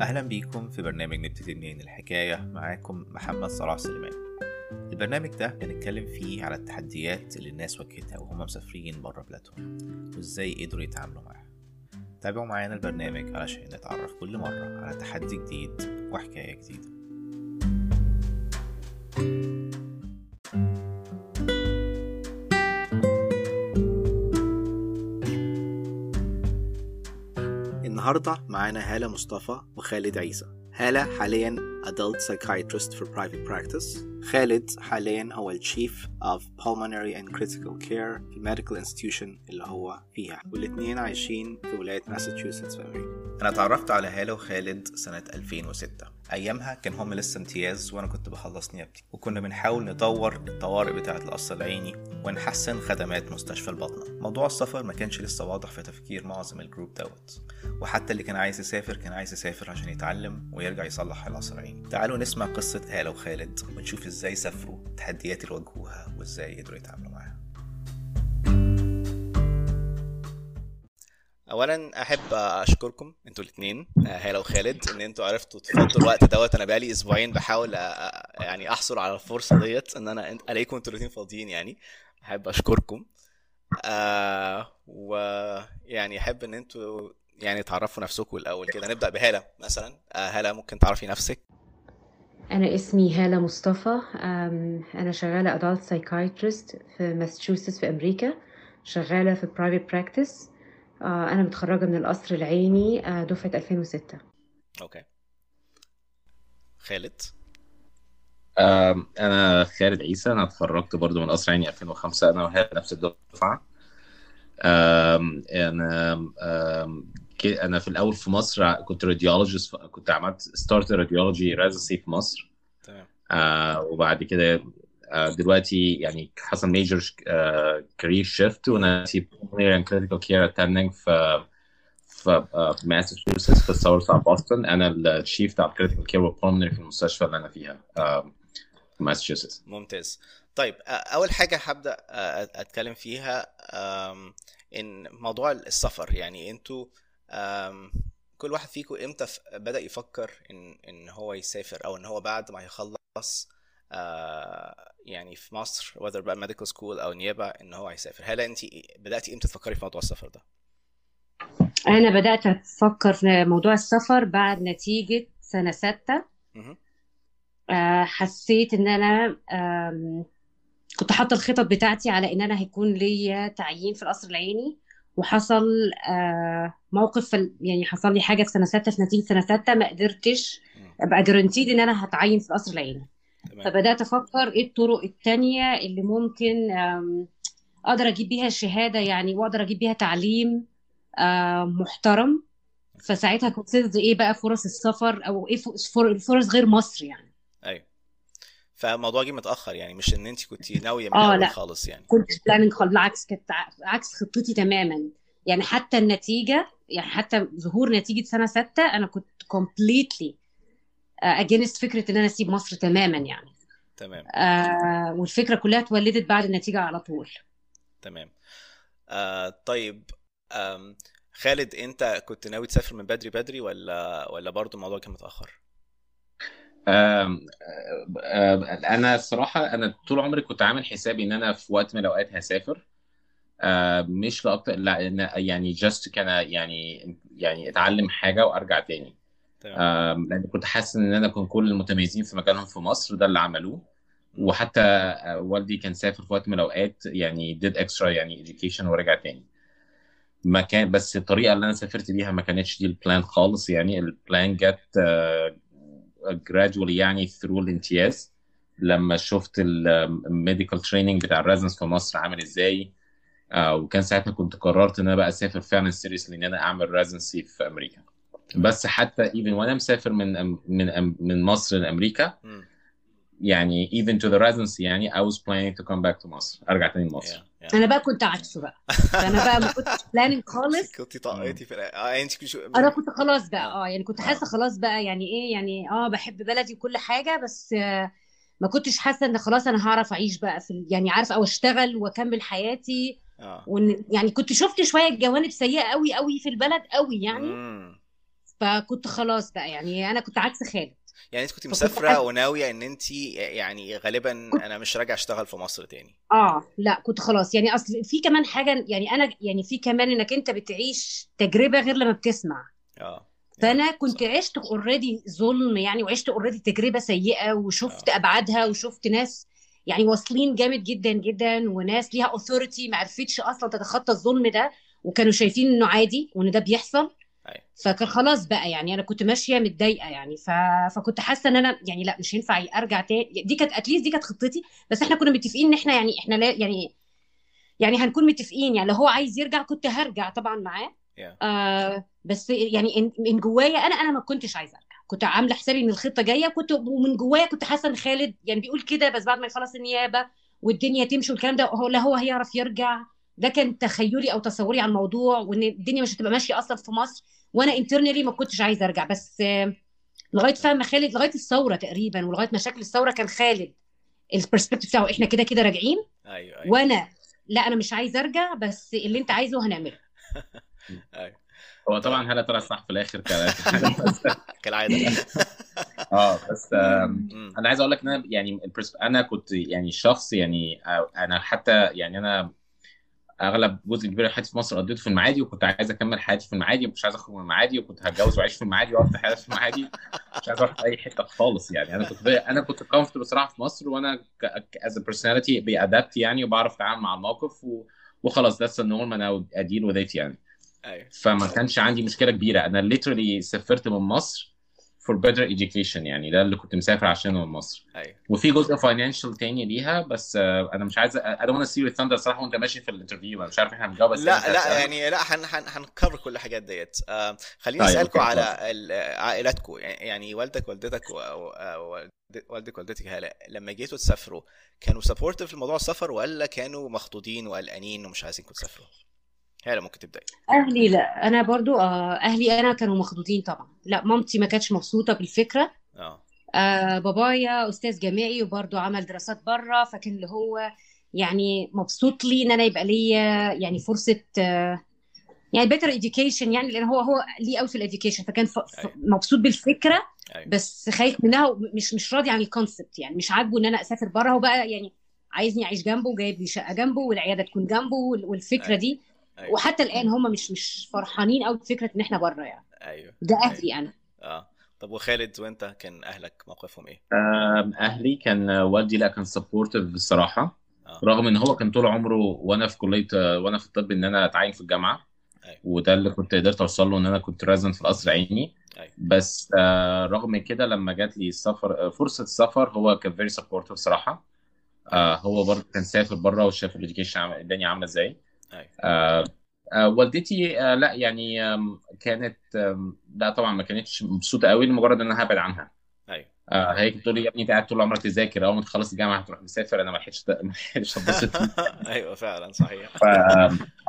أهلا بيكم في برنامج نبتدي منين الحكاية معاكم محمد صلاح سليمان. البرنامج ده بنتكلم فيه على التحديات اللي الناس واجهتها وهم مسافرين بره بلادهم وإزاي قدروا يتعاملوا معاها. تابعوا معانا البرنامج علشان نتعرف كل مرة على تحدي جديد وحكاية جديدة. النهاردة معانا هالة مصطفى وخالد عيسى. هالة حاليا Adult Psychiatrist for Private Practice. خالد حاليا هو ال Chief of Pulmonary and Critical Care في Medical Institution اللي هو فيها والاتنين عايشين في ولاية ماساتشوستس في أمريكا. أنا اتعرفت على هالة وخالد سنة 2006 أيامها كان هم لسه امتياز وأنا كنت بخلص نيابتي وكنا بنحاول نطور الطوارئ بتاعة القصر العيني ونحسن خدمات مستشفى الباطنة. موضوع السفر ما كانش لسه واضح في تفكير معظم الجروب دوت. وحتى اللي كان عايز يسافر كان عايز يسافر عشان يتعلم ويرجع يصلح القصر العيني. تعالوا نسمع قصة هالة وخالد ونشوف إزاي سافروا التحديات اللي واجهوها وازاي قدروا يتعاملوا معاها. اولا أحب أشكركم أنتوا الاثنين هالة وخالد إن أنتوا عرفتوا تفضوا الوقت دوت. أنا بقالي أسبوعين بحاول أ- أ- يعني احصل على الفرصة ديت إن أنا ألاقيكم أنتوا الاثنين فاضيين يعني. أحب أشكركم آه ويعني أحب إن أنتوا يعني تعرفوا نفسكم الأول كده. نبدأ بهالة مثلا. آه هالة ممكن تعرفي نفسك. أنا اسمي هالة مصطفى أنا شغالة adult psychiatrist في ماساتشوستس في أمريكا شغالة في private practice. آه، أنا متخرجة من القصر العيني آه، دفعة 2006 okay. خالد؟ أنا خالد عيسى أنا اتخرجت برضو من قصر عيني 2005 أنا وهي نفس الدفعة. آم، أنا في الأول في مصر كنت radiologist كنت عملت start radiology residency في مصر. تمام. آه، وبعد كده آه، دلوقتي يعني حصل major career shift وأنا pulmonary and critical care attending في في آه، في ماساتشوستس في الساوث بتاع Boston أنا ال chief بتاع critical care وال pulmonary في المستشفى اللي أنا فيها آه، في ماساتشوستس ممتاز. طيب آه، أول حاجة هبدأ آه، أتكلم فيها إن موضوع السفر يعني أنتوا كل واحد فيكم إمتى بدأ يفكر ان إن هو يسافر أو إن هو بعد ما يخلص آه، يعني في مصر whether بقى medical school أو نيابة إن هو هيسافر؟ هالة انت بداتي إمتى تفكري في موضوع السفر ده؟ أنا بدأت أفكر في موضوع السفر بعد نتيجة سنة ستة. مهم. آه، حسيت أنا آم، كنت حاطة الخطط بتاعتي على إن أنا هيكون ليا تعيين في القصر العيني. وحصل آه، موقف يعني حصل لي حاجة في سنة ستة في نتيجة سنة ستة ما قدرتش. أبقى جرانتيد إن أنا هتعين في القصر العيني فبدأت أفكر إيه الطرق التانية اللي ممكن أقدر أجيب بيها الشهاده يعني وأقدر أجيب بيها تعليم محترم. فساعتها كنت إيه بقى فرص السفر أو إيه فرص غير مصر يعني. أيوه. فالموضوع جه متأخر يعني مش إن انت كنت ناوية من آه الأول لأ. خالص يعني. كنت planning خالص بالعكس كانت عكس خطتي تماما. يعني حتى النتيجة يعني حتى ظهور نتيجة سنة ستة أنا كنت completely against فكرة إن أنا أسيب مصر تماما يعني. تمام. آه والفكرة كلها اتولدت بعد النتيجة على طول. تمام. آه طيب آم خالد أنت كنت ناوي تسافر من بدري بدري ولا ولا برضو الموضوع كان متأخر؟ أنا الصراحة أنا طول عمري كنت عامل حسابي إن أنا في وقت من الأوقات هسافر. مش لأكتر لا يعني جاست كان يعني يعني أتعلم حاجة وأرجع تاني. تمام. لأن كنت حاسس إن أنا كنت كل المتميزين في مجالهم في مصر ده اللي عملوه. وحتى آه، والدي كان سافر في وقت من الأوقات يعني did extra يعني education ورجع تاني. ما كان بس الطريقة اللي أنا سافرت بيها ما كانتش دي ال plan خالص يعني. ال plan جت gradually يعني through الامتياز لما شفت ال medical training بتاع ال residents في مصر عامل إزاي آه، وكان ساعتها كنت قررت إن أنا بقى أسافر فعلا seriously إن أنا أعمل residency في أمريكا بس حتى even وأنا مسافر من من من مصر لأمريكا. يعني even to the residency يعني I was planning to come back to مصر أرجع تاني لمصر. Yeah, yeah. أنا بقى كنت عكسه بقى. أنا بقى ما كنتش بلاننج خالص. كنت طاقتي في آه أنت كنت شو... أنا كنت خلاص بقى آه. آه يعني كنت حاسة خلاص بقى يعني إيه يعني آه بحب بلدي وكل حاجة بس آه ما كنتش حاسة إن خلاص أنا هعرف أعيش بقى في ال- يعني عارفة أو أشتغل وأكمل حياتي. آه. وإن يعني كنت شفت شوية جوانب سيئة قوي قوي في البلد قوي يعني. مم. فكنت خلاص بقى يعني أنا كنت عكس خالد. يعني انت كنت مسافرة وناوية ان انت يعني غالبا أنا مش راجع اشتغل في مصر تاني. آه لا كنت خلاص. يعني أصل في كمان حاجة يعني أنا يعني في كمان إنك أنت بتعيش تجربة غير لما بتسمع. آه فأنا كنت صح. عشت already ظلم يعني وعشت already تجربة سيئة وشفت أبعادها وشفت ناس يعني واصلين جامد جدا جدا وناس ليها authority ما عرفتش أصلا تتخطى الظلم ده وكانوا شايفين إنه عادي وإن ده بيحصل. أيوة. فكان خلاص بقى يعني أنا كنت ماشية متضايقة يعني ف... فكنت حاسة إن أنا يعني لأ مش هينفع أرجع تاني. دي كانت اتليست دي كانت خطتي بس إحنا كنا متفقين إن إحنا يعني إحنا لا يعني يعني هنكون متفقين يعني لو هو عايز يرجع كنت هرجع طبعا معاه. Yeah. آه بس يعني من جوايا أنا أنا ما كنتش عايزة أرجع. كنت عاملة حسابي إن الخطة جاية كنت ومن جوايا كنت حاسة إن خالد يعني بيقول كده بس بعد ما يخلص النيابة والدنيا تمشي والكلام ده هو لا هو هيعرف يرجع. ده كان تخيلي أو تصوري عن الموضوع وإن الدنيا مش هتبقى ماشية أصلا في مصر. وأنا انترنالي ما كنتش عايزة أرجع. بس لغاية فاهمه خالد لغاية الثورة تقريبا ولغاية مشاكل الثورة كان خالد البرسبكتيف بتاعه. إحنا كده كده راجعين. أيوه أيوه. وأنا لا أنا مش عايزة أرجع بس اللي أنت عايزه هنعمله. أيوه. هو طبعا هلا طلع صح في الآخر كالعادة. آه بس. أنا عايز أقول لك إن أنا يعني. أنا كنت يعني شخص يعني آه، أنا حتى يعني أنا أغلب جزء كبير من حياتي في مصر قضيته في المعادي وكنت عايز أكمل حياتي في المعادي ومش عايز أخرج من المعادي وكنت هتجوز وأعيش في المعادي وأقعد في حياتي في المعادي. مش عايز أروح أي حتة خالص يعني. أنا كنت أنا كنت comfortable بصراحة في مصر وأنا as personality ب adapt يعني وبعرف أتعامل مع الموقف و... وخلاص that's ال norm أنا I deal with يعني. أيوه. فما كانش عندي مشكلة كبيرة. أنا literally سافرت من مصر for better education يعني ده اللي كنت مسافر عشانه من مصر. أيوه. وفي جزء financial تاني ليها بس آه، أنا مش عايز want to steal your thunder صراحة وأنت ماشي في ال interview أنا مش عارف إحنا هنجاوب بس لا لا هتسأل. يعني لا هن هن هن cover كل الحاجات ديت. آه خليني طيب، اسالكم على عائلاتكم يعني يعني والدك والدتك والدك والدتك هلا لما جيتوا تسافروا كانوا supportive لموضوع السفر ولا كانوا مخضوضين وقلقانين ومش عايزينكم تسافروا؟ هلا ممكن تبداي أهلي لا. أنا برضو آه أهلي أنا كانوا مخضوضين طبعا. لا مامتي ما كانتش مبسوطة بالفكرة. آه. آه بابايا أستاذ جامعي وبرضو عمل دراسات بره فكان اللي هو يعني مبسوط لي إن أنا يبقى ليا يعني فرصة آه يعني better education يعني لأن هو هو ليه قوي في ال education فكان ف... أيوة. مبسوط بالفكرة أيوه. بس خايف منها ومش مش راضي عن ال concept يعني. مش عاجبه إن أنا أسافر بره هو بقى يعني عايزني أعيش جنبه وجايب لي شقة جنبه والعيادة تكون جنبه وال- والفكرة أيوة. دي. أيوه. وحتى الآن هم مش مش فرحانين قوي بفكرة إن إحنا بره يعني. أيوه. ده أيوة. أهلي أنا. آه. طب وخالد وأنت كان أهلك موقفهم إيه؟ أهلي كان والدي لا كان supportive بصراحة. آه. رغم إن هو كان طول عمره وأنا في كلية وأنا في الطب إن أنا أتعين في الجامعة. أيوة. وده اللي كنت قدرت أوصل له إن أنا كنت resident في القصر العيني أيوة. بس آه، رغم كده لما جات لي السفر آه، فرصة السفر هو كان very supportive صراحة. آه، هو برضه كان سافر بره وشاف ال education الدنيا عاملة إزاي. آه، آه، والدتي آه، لا يعني آم، كانت آم، لا طبعا ما كانتش مبسوطة قوي لمجرد إن أنا هبعد عنها. أيوه آه، هي كانت بتقول لي يا ابني أنت قاعد طول عمرك تذاكر. أول ما تخلص الجامعة هتروح مسافر أنا ما لحقتش ما لحقتش أتبسط. أيوه فعلا صحيح. ف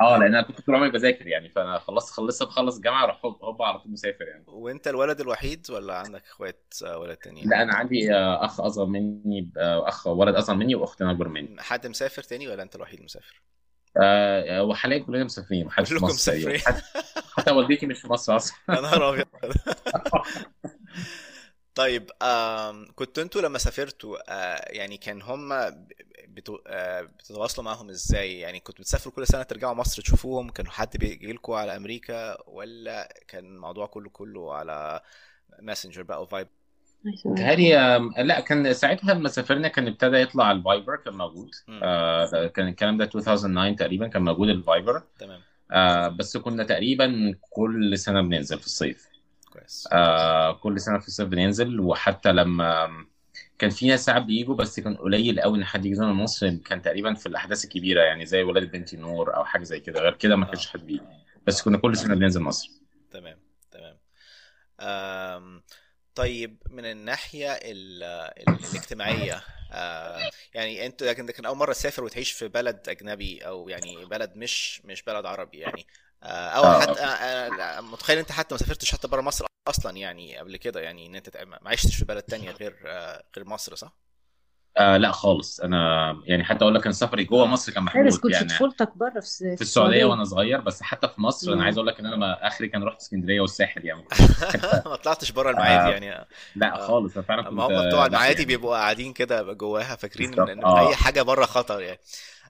آه لأن أنا كنت طول عمري بذاكر يعني. فأنا خلصت خلصت بخلص الجامعة أروح هوب على طول مسافر يعني. وأنت الولد الوحيد ولا عندك إخوات ولد تانيين؟ لا أنا عندي أخ أصغر مني أخ ولد أصغر مني واخت أكبر مني. حد مسافر تاني ولا أنت الوحيد المسافر؟ آه، وحاليا كلنا مسافرين محدش في مصر. مسافرين. حتى حتى والدتي مش في مصر أصلا. يا نهار أبيض. طيب آم كنت أنتوا لما سافرتوا آه يعني كان هم بتو آه بتتواصلوا معاهم إزاي؟ يعني كنتوا بتسافروا كل سنة ترجعوا مصر تشوفوهم؟ كانوا حد بيجي لكم على أمريكا؟ ولا كان الموضوع كله كله على ماسنجر بقى وفايب؟ تهيألي لا كان ساعتها لما سافرنا كان ابتدى يطلع ال Viber كان موجود. آه، كان الكلام ده 2009 تقريبا كان موجود ال Viber. تمام. آه، بس كنا تقريبا كل سنة بننزل في الصيف. كويس. آه كل سنة في الصيف بننزل وحتى لما كان في ناس ساعات بيجوا بس كان قليل قوي إن حد يجي من مصر كان تقريبا في الأحداث الكبيرة يعني زي ولاده بنتي نور أو حاجة زي كده. غير كده ما كانش حد بيجي. بس كنا كل سنة بننزل مصر. تمام تمام. آم طيب من الناحية ال ال الاجتماعية آه يعني انت لكن ده كان أول مرة تسافر وتعيش في بلد أجنبي أو يعني بلد مش مش بلد عربي يعني آه أو آه. حتى آه متخيل أنت حتى ما سافرتش حتى برا مصر أصلا يعني قبل كده يعني أنت تع- ما عشتش في بلد تانية غير آه غير مصر صح؟ آه لا خالص. أنا يعني حتى أقول لك ان سفري جوه مصر كان محدود كنت يعني طفولتك بره في في السعودية. وأنا صغير بس حتى في مصر أنا. عايز أقول لك إن أنا ما آخري كان رحت اسكندرية والساحل يعني. ما كنتش- ما طلعتش بره المعادي آه، يعني. لا آه. خالص أنا فعلا كنت ما هم بتوع لا، المعادي يعني. بيبقوا قاعدين كده جواها فاكرين إن آه. أي حاجة بره خطر يعني.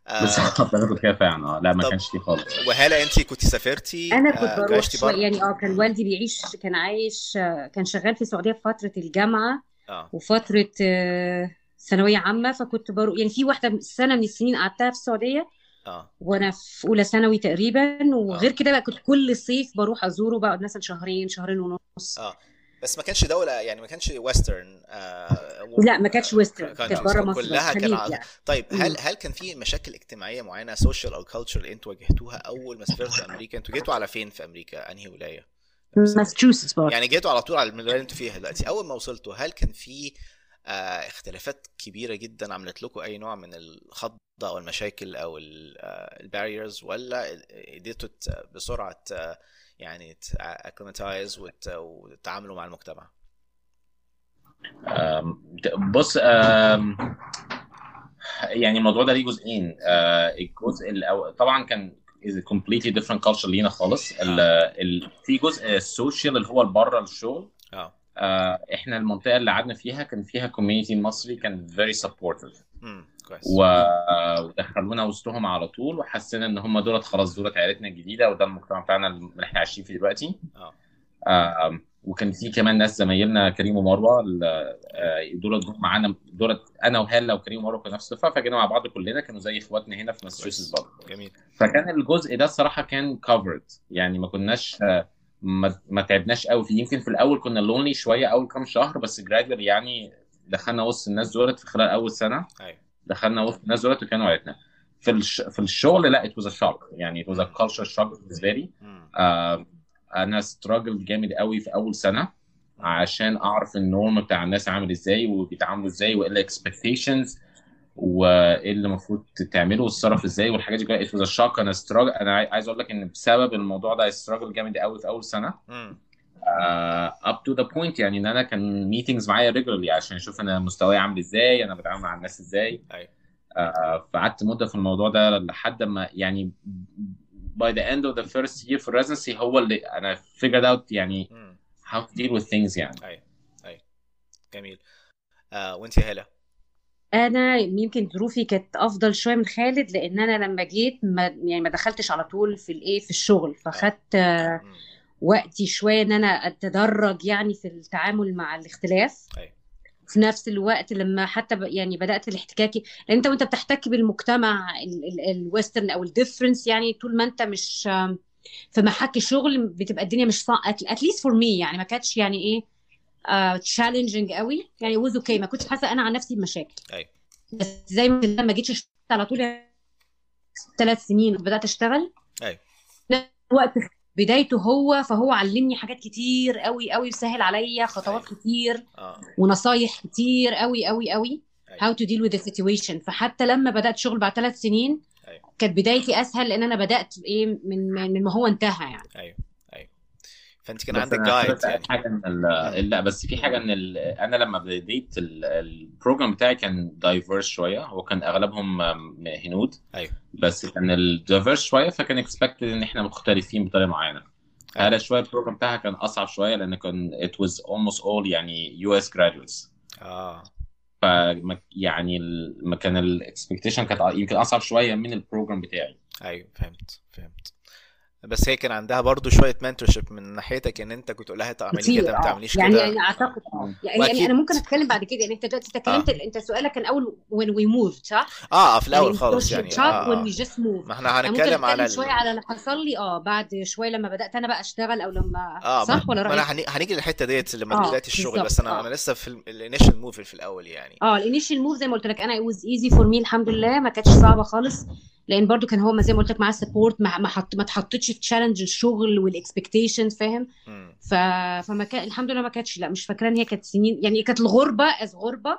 آه، بالظبط أنا كنت كده فعلا آه. لا ما طب- كانش فيه خالص. وهالة أنت كنت سافرتي؟ أنا آه، كنت بروح عشتي شوية بره؟ يعني آه كان والدي بيعيش كان عايش آه، كان شغال في السعودية في فترة الجامعة آه. وفترة آه، ثانوية عامة فكنت بروح يعني في واحدة سنة من السنين قعدتها في السعودية آه. وأنا في أولى ثانوي تقريبا وغير آه. كده بقى كنت كل صيف بروح أزوره بقعد مثلا شهرين شهرين ونص. آه. بس ما كانش دولة يعني ما كانش western آه لا ما كانتش western كان- كانت بره مصر كلها كان يعني. طيب هل. هل كان في مشاكل اجتماعية معينة social أو culture أنتوا واجهتوها أول ما سافرتوا أمريكا؟ أنتوا جيتوا على فين في أمريكا؟ أنهي ولاية؟ ماساتشوستس يعني جيتوا على طول على الولايه اللي أنتوا فيها دلوقتي. أول ما وصلتوا هل كان في آه اختلافات كبيرة جدا عملت لكم أي نوع من الخضة أو المشاكل أو ال barriers ولا قدرتوا بسرعة ت- يعني acclimatize وتتعاملوا مع المجتمع؟ بص يعني الموضوع ده ليه جزئين. آه، الجزء الأول طبعا كان completely different culture لينا خالص. ال ال في جزء ال social اللي هو بره الشغل. آه آه، إحنا المنطقة اللي قعدنا فيها كان فيها community مصري كان امم كويس. و- ودخلونا وسطهم على طول وحسينا إن هم دولت خلاص دولت عائلتنا الجديدة وده المجتمع بتاعنا اللي إحنا عايشين فيه دلوقتي. آه. وكان في كمان ناس زمايلنا كريم ومروة آه، دولت جم معانا دولت أنا وهالة وكريم ومروة كنا نفس الدفعه فجينا مع بعض كلنا كانوا زي إخواتنا هنا في ماساتشوستس برضه. جميل. فكان الجزء ده الصراحة كان covered يعني ما كناش آه، ما, ما تعبناش قوي. فيه يمكن في الأول كنا lonely شوية أول كام شهر بس gradually يعني دخلنا وسط الناس دولت في خلال أول سنة. أيوه. دخلنا وسط الناس دولت وكانوا عيلتنا. في الش... في الشغل لا was a shock. يعني was a culture shock بالنسبة لي. آه أنا struggled جامد قوي في أول سنة عشان أعرف ال norm بتاع الناس عامل إزاي وبيتعاملوا إزاي وإيه ال expectations وايه اللي المفروض تعمله وتتصرف إزاي والحاجات دي كلها. A shock أنا أنا عاي- عايز أقول لك إن بسبب الموضوع ده struggled جامد قوي في أول سنة. uh, up to the point يعني إن أنا كان meetings معايا regularly عشان أشوف أنا مستواي عامل إزاي أنا بتعامل مع الناس إزاي. أيوه. uh, فقعدت مدة في الموضوع ده لحد ما يعني by the end of the first year في residency هو اللي أنا figured out يعني how to deal with things يعني. أيوه أيوه. جميل. آه وانت يا هلا أنا يمكن ظروفي كانت أفضل شوية من خالد لأن أنا لما جيت ما يعني ما دخلتش على طول في الإيه في الشغل. فخدت آه، مم. وقتي شوية إن أنا أتدرج يعني في التعامل مع الاختلاف. أيوه. في نفس الوقت لما حتى يعني بدأت الاحتكاك لأن أنت وأنت بتحتك بالمجتمع ال western أو ال difference يعني طول ما أنت مش في محك شغل بتبقى الدنيا مش صعبه at least for me يعني ما كانتش يعني إيه challenging قوي. يعني was okay ما كنتش حاسة أنا عن نفسي بمشاكل. أيوه بس زي ما لما جيتش اشتغل على طول ثلاث سنين بدات أشتغل أيوه وقت بدايته هو فهو علمني حاجات كتير قوي قوي وسهل عليا خطوات أيوة. كتير آه. ونصايح كتير قوي قوي قوي. to deal with the situation. فحتى لما بدأت شغل بعد ثلاث سنين أيوة. كانت بدايتي أسهل لأن أنا بدأت إيه من من ما هو انتهى يعني. أيوه فأنت كان عندك guide يعني. حاجة إن لا بس في حاجة إن ال- أنا لما بديت ال- program بتاعي كان diverse شوية. هو كان أغلبهم هنود. أيوه. بس كان ال diverse شوية فكان expected إن إحنا مختلفين بطريقة معينة. أيوة. هذا شوية ال program بتاعها كان أصعب شوية لأن كان it was almost all يعني US graduates. آه. ف يعني ما كان ال expectation كانت يمكن أصعب شوية من ال program بتاعي. أيوه فهمت فهمت. بس هي كان عندها برضو شوية mentorship من ناحيتك إن أنت كنت تقول لها اعملي كتير كده ما آه تعمليش يعني كده. يعني أعتقد آه يعني, يعني أنا ممكن أتكلم بعد كده يعني أنت دلوقتي اتكلمت أنت سؤالك كان أول when we moved صح؟ آه في الأول يعني خالص يعني آه when آه. we just moved. ما إحنا أنا هنتكلم على. شوية على اللي حصل لي آه بعد شوية لما بدأت أنا بقى أشتغل أو لما ما, صح ولا رايك؟ أنا هني... هنيجي للحتة ديت لما آه بدايه الشغل بس أنا آه. أنا لسه في ال initial move في الأول يعني. آه ال initial move زي ما قلت لك أنا it was easy for me الحمد لله ما كانتش صعبة خالص. لأن برضو كان هو ما زي ما قلت لك معاه support ما ما حط ما اتحطتش في challenge الشغل وال expectations فاهم. ف... فما كان الحمد لله ما كانتش لا مش فاكرة إن هي كانت سنين يعني كانت الغربة از غربة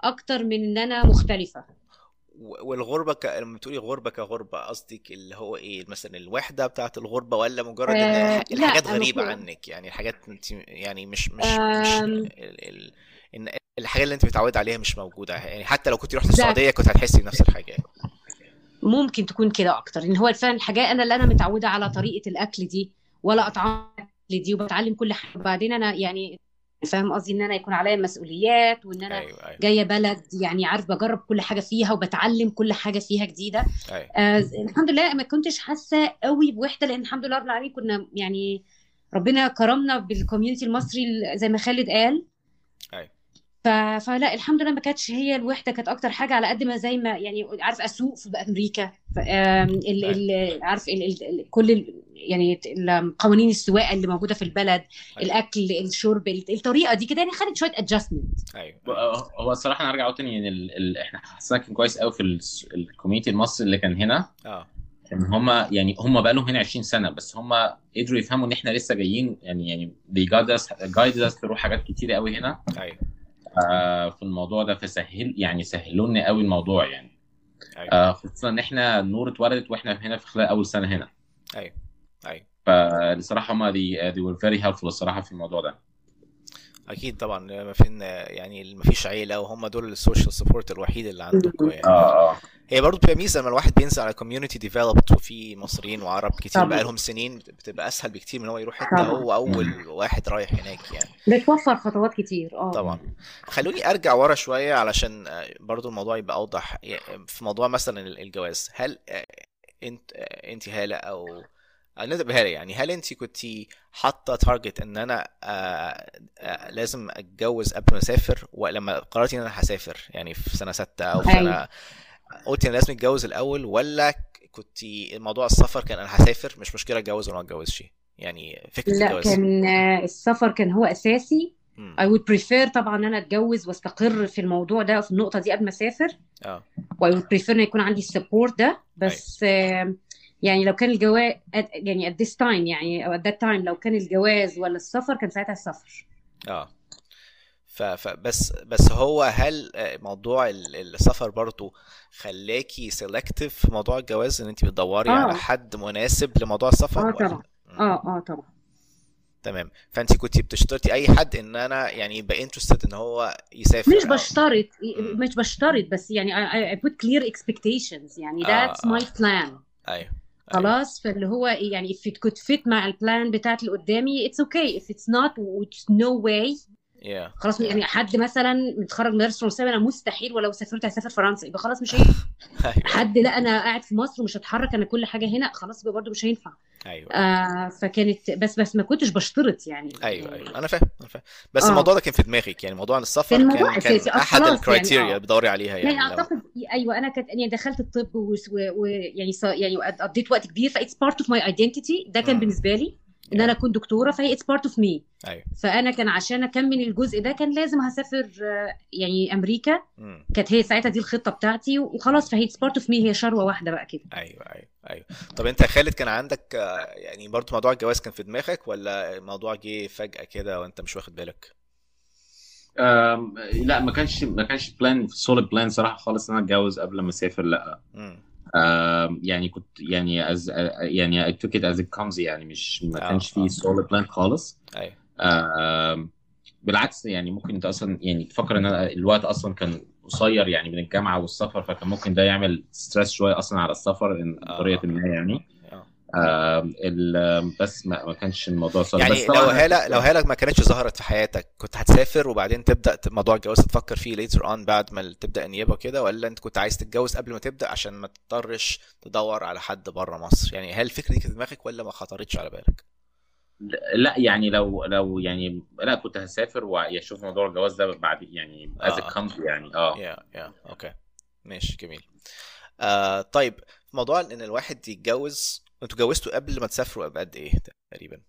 أكتر من إن أنا مختلفة. والغربة ك... لما بتقولي غربة كغربة قصدك اللي هو إيه؟ مثلا الوحدة بتاعت الغربة ولا مجرد إن آه الح... الحاجات غريبة المفروض عنك؟ يعني الحاجات أنت يعني مش مش مش آم. ال... ال... إن الحاجة اللي أنت متعود عليها مش موجودة. يعني حتى لو كنت رحت السعودية كنت هتحسي بنفس الحاجة. يعني. ممكن تكون كده أكتر. ان هو فعلا الحاجة أنا اللي أنا متعودة على طريقة الأكل دي ولا أطعام الأكل دي وبتعلم كل حاجة. وبعدين أنا يعني فاهم قصدي؟ إن أنا يكون عليا مسؤوليات وإن أنا أيوه أيوه. جاية بلد يعني عارف بجرب كل حاجة فيها وبتعلم كل حاجة فيها جديدة. أيوه. آه الحمد لله ما كنتش حاسة قوي بوحدة لأن الحمد لله رب العالمين كنا يعني ربنا كرمنا بالكوميونتي المصري زي ما خالد قال. ف... فلا الحمد لله ما كانتش هي الوحدة كانت أكتر حاجة على قد ما زي ما يعني عارف اسوق في أمريكا ف... آم، ال... ال... عارف ال... ال... ال... كل ال... يعني ال- قوانين السواقة اللي موجودة في البلد أيوه. الأكل الشرب ال- الطريقة دي كده يعني خدت شوية adjustment أيوه. هو الصراحة أنا ارجع أقول تاني ان ال... ال... إحنا حسنا كان كويس قوي في ال... ال community المصري اللي كان هنا. آه. ان هم يعني هم بقى لهم هنا 20 سنة بس هم قدروا يفهموا إن إحنا لسه جايين يعني يعني they guide us guide us through حاجات كتيرة قوي هنا. أيوه. في الموضوع ده فسهل يعني سهلوا لنا قوي الموضوع يعني. أيوه. آه خصوصا إن إحنا نور اتولدت وإحنا هنا في خلال أول سنة هنا. أيوه. أيوه. فالصراحة هم دي they were very helpful الصراحة في الموضوع ده. أكيد طبعا ما فين يعني ما فيش عيلة وهم دول ال social support الوحيد اللي عندكم يعني. آه آه. هي برضه بتبقى ميزة لما الواحد بينزل على community developed وفي مصريين وعرب كتير بقى لهم سنين بتبقى أسهل بكتير من هو يروح حتة هو أول واحد رايح هناك يعني. بتوفر خطوات كتير آه. طبعا. خلوني أرجع ورا شوية علشان آه، برضو الموضوع يبقى أوضح. في موضوع مثلا الجواز هل آه، أنت آه، أنت هالة أو بهاله يعني. هل انت كنت حاطة تارجت إن أنا آه، آه، لازم أتجوز قبل ما أسافر؟ ولما قررت إن أنا هسافر؟ يعني في سنة ستة أو في سنة قلت أنا لازم أتجوز الأول ولا كنت موضوع السفر كان أنا هسافر؟ مش مشكلة أتجوز ولا ما أتجوزش. يعني فكرة لا الجواز. كان آه، السفر كان هو أساسي. I would prefer طبعا إن أنا أتجوز وأستقر في الموضوع ده في النقطة دي قبل ما أسافر. آه. و I would prefer إن يكون عندي ال support ده. بس آه، يعني لو كان الجواز يعني at this time يعني أو at that time لو كان الجواز ولا السفر كان ساعتها السفر. آه. ف... فبس بس هو هل آه، موضوع ال- السفر برضو خلاكي selective في موضوع الجواز إن انت بتدوري على آه. حد مناسب لموضوع السفر آه طبعا. آه آه طبعا. تمام. فانت كنت بتشترطي أي حد إن أنا يعني يبقى interested إن هو مش يسافر أو بشترط. مش بشترط بس يعني I, I I put clear expectations يعني my آه. plan. أيوه أيوه. خلاص فاللي هو إيه، يعني if it could fit مع البلان بتاعت اللي قدامي it's okay. If it's not which no way. Yeah. خلاص يعني حد مثلا متخرج من مدرسه فرنسيه أنا مستحيل ولو سافرت هسافر فرنسا. يبقى خلاص مش هينفع. أيوه. حد لا أنا قاعد في مصر ومش هتحرك أنا كل حاجة هنا خلاص يبقى برضه مش هينفع. أيوه. آه فكانت بس بس ما كنتش بشترط يعني. أيوه أيوه. أنا فاهم أنا فاهم. بس آه. الموضوع ده كان في دماغك يعني؟ موضوع عن السفر كان كان أحد خلاص يعني ال criteria اللي آه. بتدوري عليها يعني يعني لو أعتقد أيوه أنا كنت يعني دخلت الطب ويعني يعني قضيت وقت كبير ف it's part of my identity ده كان امم بالنسبة لي. ان أنا yeah اكون دكتوره فهي it's part of me أيوه. فانا كان عشان اكمل الجزء ده كان لازم هسافر آه، يعني أمريكا. كانت هي ساعتها دي الخطة بتاعتي وخلاص فهي it's part of me هي شروة واحدة بقى كده. أيوه أيوه أيوه. طب أنت يا خالد كان عندك آه، يعني برضو موضوع الجواز كان في دماغك ولا الموضوع جه فجأة كده وأنت مش واخد بالك؟ لا ما كانش ما كانش plan solid plan صراحة خالص إن أنا أتجوز قبل ما أسافر لأ. امم يعني كنت يعني as يعني I took it as it comes يعني مش ما آه كانش فيه آه. solid plan خالص. أيوه. بالعكس يعني ممكن انت أصلا يعني تفكر ان الوقت أصلا كان قصير يعني من الجامعة والسفر فكان ممكن ده يعمل stress شوية أصلا على السفر آه. بطريقة ما يعني. بس ما ما كانش الموضوع صعب بس يعني لو طبعا هالة لو هالة ما كانتش ظهرت في حياتك كنت هتسافر وبعدين تبدأ ت- موضوع الجواز تفكر فيه later on بعد ما تبدأ النيابة كده ولا انت كنت عايز تتجوز قبل ما تبدأ عشان ما تضطرش تدور على حد بره مصر؟ يعني هل الفكرة دي في دماغك ولا ما خطرتش على بالك؟ لا يعني لو لو يعني لا كنت هسافر واشوف موضوع الجواز ده بعد يعني as it آه comes يعني آه. يا يا أوكي ماشي جميل. آه طيب موضوع إن الواحد يتجوز أنتوا اتجوزتوا قبل ما تسافروا بقد إيه تقريبا؟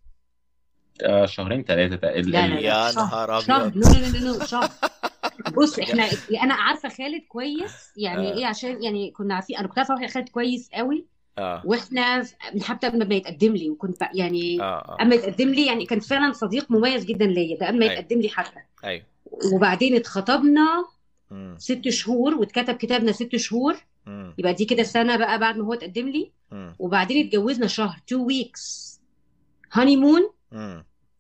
آه، شهرين ثلاثة لا لا لا يا شهر نهار شهر. no no no شهر. بص إحنا أنا عارفة خالد كويس يعني آه. إيه عشان يعني كنا عارفين أنا كنت عارفة خالد كويس قوي آه. وإحنا من حتى قبل ما يتقدم لي وكنت يعني آه اما يتقدم لي يعني كان فعلا صديق مميز جدا ليا ده اما أيوه. يتقدم لي حتى. أيوه. وبعدين اتخطبنا ست شهور واتكتب كتابنا ست شهور يبقى دي كده سنة بقى بعد ما هو اتقدم لي. وبعدين اتجوزنا شهر two weeks honeymoon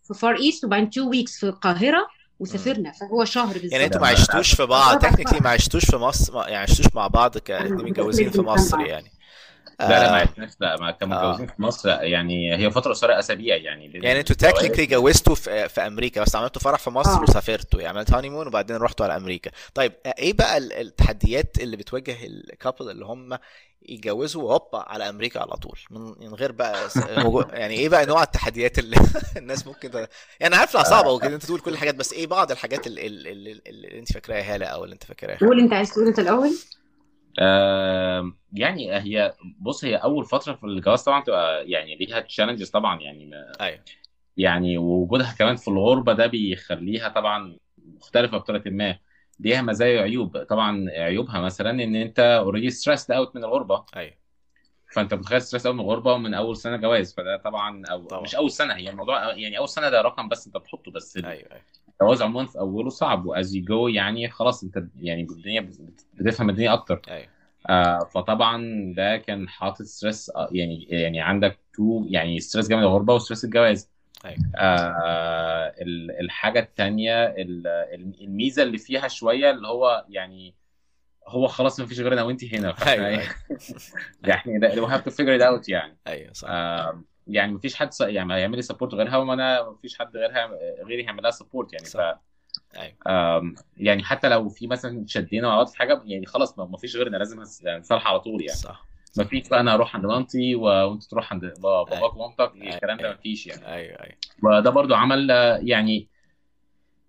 في Far East وبعدين two weeks في القاهرة وسافرنا. فهو شهر بالظبط. يعني أنتوا ما عشتوش في بعض. technically ما عشتوش في مصر يعني عشتوش مع بعض كاتنين متجوزين في مصر يعني. لا لا ما آه، عرفناش لا ما كانوا آه. متجوزين في مصر. لا، يعني هي فترة قصيرة أسابيع يعني يعني أنتوا. technically جوزتوا في, في أمريكا بس عملتوا فرح في مصر آه. وسافرتوا يعني عملت honeymoon وبعدين رحتوا على أمريكا. طيب آه، إيه بقى ال- التحديات اللي بتواجه ال couple اللي هم يتجوزوا هوبا على أمريكا على طول؟ من من غير بقى يعني إيه بقى نوع التحديات اللي الناس ممكن ت... يعني عارف انها صعبه وكده أنت تقول كل الحاجات بس إيه بعض الحاجات اللي, اللي, اللي, اللي أنت فاكراها هالة أو اللي أنت فاكراها؟ قول أنت عايز تقول أنت الأول. آه يعني هي بص هي أول فترة في الجواز طبعا تبقى يعني ليها challenges طبعا يعني ما أيوه. يعني ووجودها كمان في الغربة ده بيخليها طبعا مختلفة بطريقة ما. ليها مزايا وعيوب. طبعا عيوبها مثلا إن أنت already stressed out من الغربة. أيوه. فأنت متخيل stressed out من الغربة ومن أول سنة جواز. فده طبعا أو طبعا. مش أول سنة هي الموضوع يعني أول سنة ده رقم بس أنت بتحطه بس أيوه أيوه. الجواز عموما في أوله صعب و as you go يعني خلاص أنت يعني الدنيا بت- بتفهم الدنيا أكتر. أيوه. آه فطبعا ده كان حاطط stress آه، يعني يعني عندك two يعني stress جامد الغربة و stress الجواز. أيوه. آه ال- الحاجة الثانية الميزة اللي فيها شوية اللي هو يعني هو خلاص ما فيش غيرنا وانت هنا أيوه إيه؟ أيوه. يعني we have to figure it out يعني. أيوه صح. آه يعني مفيش حد س- يعني هيعمل لي support غيرها وأنا مفيش حد غيرها غيري هيعمل لها support يعني ف صح. أيوه آم، يعني حتى لو في مثلا شدينا مع بعض في حاجة يعني خلاص ما مفيش غيرنا لازم نصالح على طول يعني صح مفيش بقى أنا أروح عند مامتي وأنت تروح عند با- باباك ومامتك أيوة. الكلام ده أيوة. مفيش يعني أيوه أيوه وده برضو عمل يعني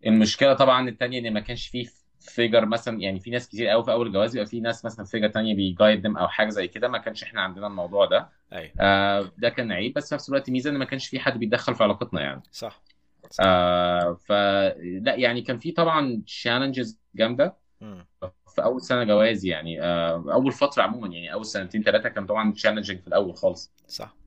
المشكلة طبعا الثانية إن ما كانش فيه figure مثلا يعني في ناس كتير قوي في أول جواز بيبقى في ناس مثلا figure تانية ب guide them أو حاجة زي كده. ما كانش إحنا عندنا الموضوع ده. أيوه آه ده كان عيب. بس في نفس الوقت ميزة إن ما كانش في حد بيتدخل في علاقتنا يعني. صح. آه فلا يعني كان في طبعا challenges جامدة. في أول سنة جواز يعني آه أول فترة عموما يعني أول سنتين ثلاثة كان طبعا challenging في الأول خالص. صح صح.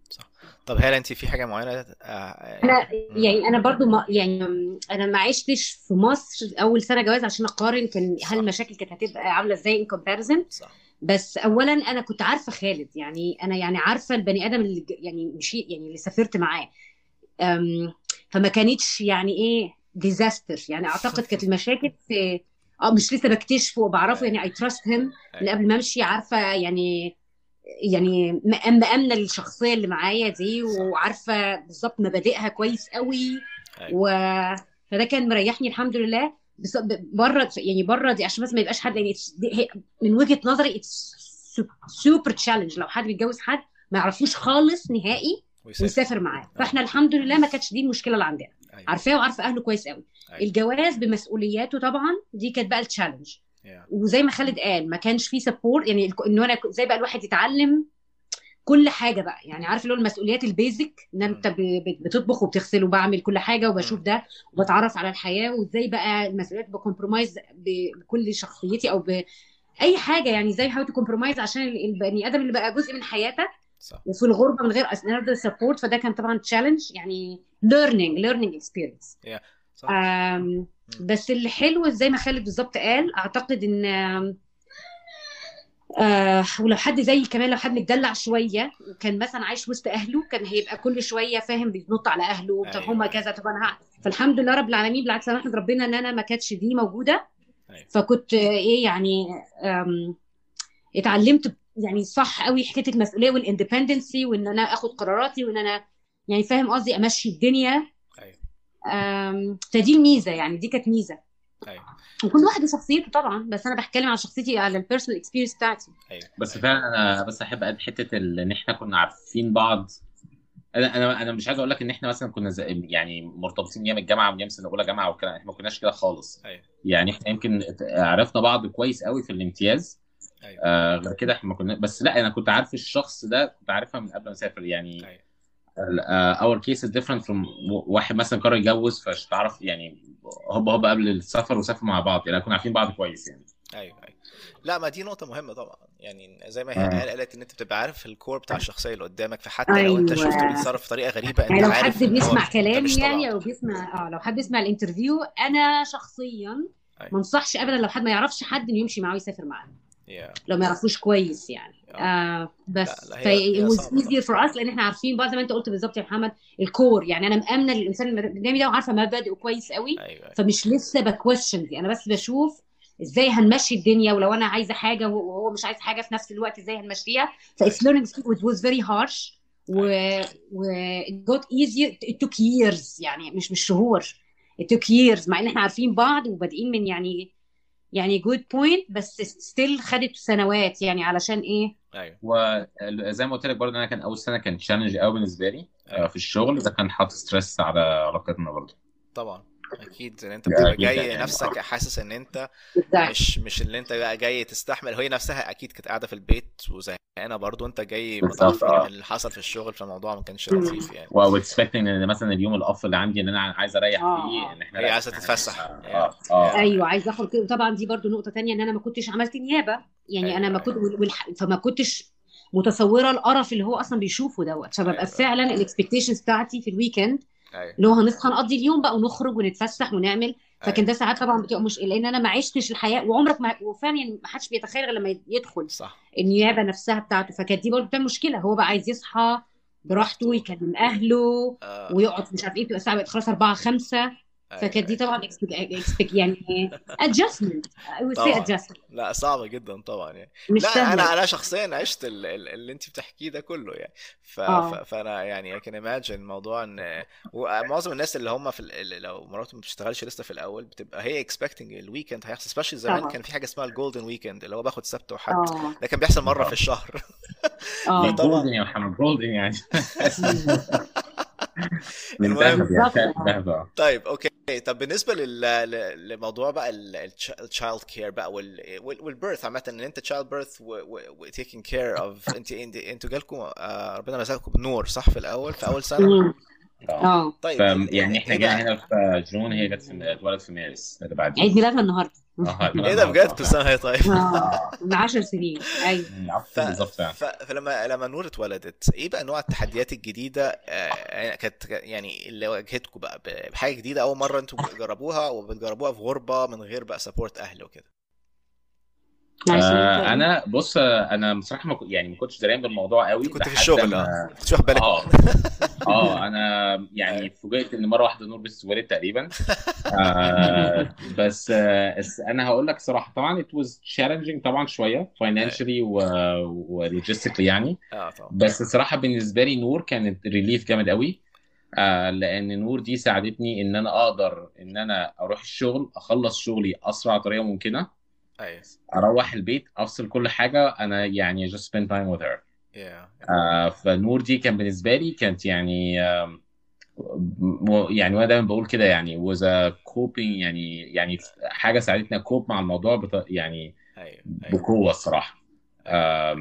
طب هل انت في حاجة معينة آه، أنا يعني أنا برضو ما يعني أنا ما عشتش في مصر أول سنة جواز عشان أقارن كان. هل المشاكل كانت هتبقى عاملة إزاي in comparison صح. بس اولا أنا كنت عارفة خالد يعني أنا يعني عارفة البني آدم اللي يعني مش يعني اللي سافرت معاه. فما كانتش يعني إيه disaster يعني أعتقد كانت المشاكل في آه مش لسه بكتشفه وبعرفه يعني I trust him من قبل ما أمشي عارفة يعني يعني مأم- مأمنة الشخصيه اللي معايا دي وعارفة بالظبط مبادئها كويس قوي أيوة. و فده كان مريحني الحمد لله بس بره يعني بره دي عشان بس ما يبقاش حد يعني من وجهة نظري super challenge لو حد بيتجوز حد ما يعرفوش خالص نهائي ويسافر. ويسافر معاه فاحنا الحمد لله ما كانتش دي المشكلة اللي عندنا أيوة. عارفاه وعارفة أهله كويس قوي أيوة. الجواز بمسؤولياته طبعا دي كانت بقى ال challenge Yeah. وزي ما خالد قال ما كانش فيه support يعني انه أنا زي بقى الواحد يتعلم كل حاجة بقى. يعني عارف اللي هو المسؤوليات ال basic إن انت بتطبخ وبتغسل وبعمل كل حاجة وبشوف. ده وبتعرف على الحياة وإزاي بقى المسؤوليات ب compromise بكل شخصيتي أو باي حاجة. يعني إزاي حاول ت compromise عشان ال- البني آدم اللي بقى جزء من حياتك صح. وفي الغربة من غير another support فده كان طبعا challenge يعني experience. صح. آم، بس اللي حلو زي ما خالد بالظبط قال أعتقد إن آه ولو حد زي كمان لو حد متدلع شوية وكان مثلا عايش وسط أهله كان هيبقى كل شوية فاهم بينط على أهله طب أيوة. هما كذا طب أنا فالحمد لله رب العالمين بالعكس أنا أحمد ربنا إن أنا ما كانتش دي موجودة أيوة. فكنت إيه يعني اتعلمت يعني صح قوي حكايه المسؤولية والاندبندنسي وإن أنا آخد قراراتي وإن أنا يعني فاهم قصدي أمشي الدنيا فدي الميزة يعني دي كانت ميزة. أيوه. وكل واحد وشخصيته طبعا بس أنا بتكلم عن شخصيتي على ال personal experience بتاعتي. أيوه. بس أيوة. فعلا أنا بس أحب أدي حتة ال- إن إحنا كنا عارفين بعض. أنا أنا أنا مش عايز أقول لك إن إحنا مثلا كنا زي يعني مرتبطين أيام الجامعة من أيام سنه اولى جامعة وكده إحنا ما كناش كده خالص. أيوه. يعني إحنا يمكن عرفنا بعض كويس قوي في الامتياز. أيوه. آه غير كده إحنا ما كنا بس لا أنا كنت عارف الشخص ده كنت عارفها من قبل ما أسافر يعني. أيوه. our case is different from واحد مثلا قرر يتجوز فمش تعرف يعني هوبا هوبا قبل السفر وسافروا مع بعض يعني كنا عارفين بعض كويس يعني أيوه أيوه لا ما دي نقطة مهمة طبعا يعني زي ما آه. هي قالت إن أنت بتبقى عارف ال core بتاع الشخصية اللي قدامك فحتى لو أنت أيوة. شفته بيتصرف بطريقة غريبة أنت يعني لو عارف حد بيسمع كلامي يعني أو بيسمع آه لو حد بيسمع ال interview أنا شخصيا أيوة. ما انصحش ابدا لو حد ما يعرفش حد إنه يمشي معاه ويسافر معاه yeah. لو ما يعرفوش كويس يعني. آه. آه بس لا، هي- صعبة easier for us لأن إحنا عارفين بعض ما انت قلت بالظبط يا محمد الكور يعني أنا مأمنة للانسان اللي قدامي ده وعارفة مبادئه كويس قوي أيوه فمش لسه بكويشن دي أنا بس بشوف إزاي هنمشي الدنيا ولو أنا عايزة حاجة وهو مش عايز حاجة في نفس الوقت إزاي هنمشيها. ف it's learning it was very harsh و, و it got easier it took years يعني مش مش شهور. It took years مع إن إحنا عارفين بعض وبادئين من يعني يعني good point بس still خدت سنوات يعني علشان إيه؟ أيوه. وزي ما قلت لك برضه أنا كان أول سنة كان challenge قوي بالنسبة لي آه، أيوة. في الشغل ده كان حاطط stress على علاقتنا برضه. طبعا. أكيد إن أنت لا، بتبقى جاي يعني. نفسك حاسس إن أنت. مش مش اللي أنت بقى جاي تستحمل هي نفسها أكيد كانت قاعدة في البيت وزهقانة برضو انت جاي متعرف آه. من اللي حصل في الشغل فالموضوع ما كانش. لطيف يعني و expecting إن مثلا اليوم ال off اللي عندي إن أنا عايز أريح آه، فيه آه. إن إحنا هي إحنا- تتفسح. آه آه أيوه عايزة آخد كده وطبعا دي برضو نقطة تانية إن أنا ما كنتش عملت نيابة يعني أيوة، أنا ما أيوة. كنت والح... فما كنتش متصورة القرف اللي هو أصلا بيشوفه دوت فببقى أيوة. فعلا ال expectations بتاعتي في ال weekend أيوه. اللي هو هنصحى نقضي اليوم بقى ونخرج ونتفسح ونعمل. فكان أيوة. ده ساعات طبعا بتبقى مش لأن أنا ما عشتش الحياة وعمرك ما وفعلا يعني ما حدش بيتخيل غير لما يدخل صح. النيابة نفسها بتاعته. فكانت دي برضه مشكلة. هو بقى عايز يصحى براحته ويكلم أهله آه. ويقعد مش عارف إيه بتبقى الساعة بقت خلاص 4 5 أيوة، فكانت دي. طبعا يعني I would say طبعا. adjustment لا صعبة جدا طبعا يعني مش لا سهلة أنا أنا شخصيا عشت ال- ال- اللي أنت بتحكيه ده كله يعني ف... آه. ف... فأنا يعني can imagine موضوع إن ومعظم الناس اللي هم في ال... لو مراتهم ما بتشتغلش لسه في الأول بتبقى هي expecting ال weekend هيحصل especially زمان. كان في حاجة اسمها ال golden weekend اللي هو باخد سبت وحد آه ده كان بيحصل مرة آه. في الشهر آه. جولدن يا محمد جولدن يعني من. ذهب يعني آه. طيب okay طب بالنسبة لموضوع بقى ال child care بقى وال... وال... وال birth عامة إن أنت child birth و taking care of أنت أنت أنتوا جالكم آه ربنا رزقكم بنور صح في الأول في أول سنة مم. آه طيب ف- يعني إحنا جينا؟ هنا في June هي جت في اتولدت في مارس اللي بعدين عيد ميلادها النهارده إيه ده بجد؟ كل سنه وهي طيب من 10 سنين. أيوه. ف... ف... فلما لما نور اتولدت إيه بقى نوع التحديات الجديدة؟ آه، كانت يعني اللي واجهتكم بقى ب- بحاجة جديدة أول مرة أنتوا بتجربوها وبتجربوها في غربة من غير بقى سبورت أهل وكده. آه أنا بص آه، أنا بصراحة ما كنت- يعني ما كنتش دريان بالموضوع قوي كنت في الشغل ما- آه كنت واخد بالك. آه. آه أنا يعني فوجئت إن مرة واحدة نور بتتولد تقريبا. آه بس آه بس أنا هقول لك صراحة طبعا it was challenging طبعا شوية financially و logistically يعني. طبعا. بس الصراحه بالنسبة لي نور كانت relief جامد قوي. آه لأن نور دي ساعدتني إن أنا أقدر إن أنا أروح الشغل أخلص شغلي أسرع طريقة ممكنة. أيوه. أروح البيت أفصل كل حاجة أنا يعني just spend time with her. Yeah. آه فنور دي كان بالنسبة لي كانت يعني و- يعني وأنا دايما بقول كده يعني was a coping يعني يعني حاجة ساعدتني أ cope مع الموضوع بط... يعني أيوه أيوه. بقوة الصراحة. آم،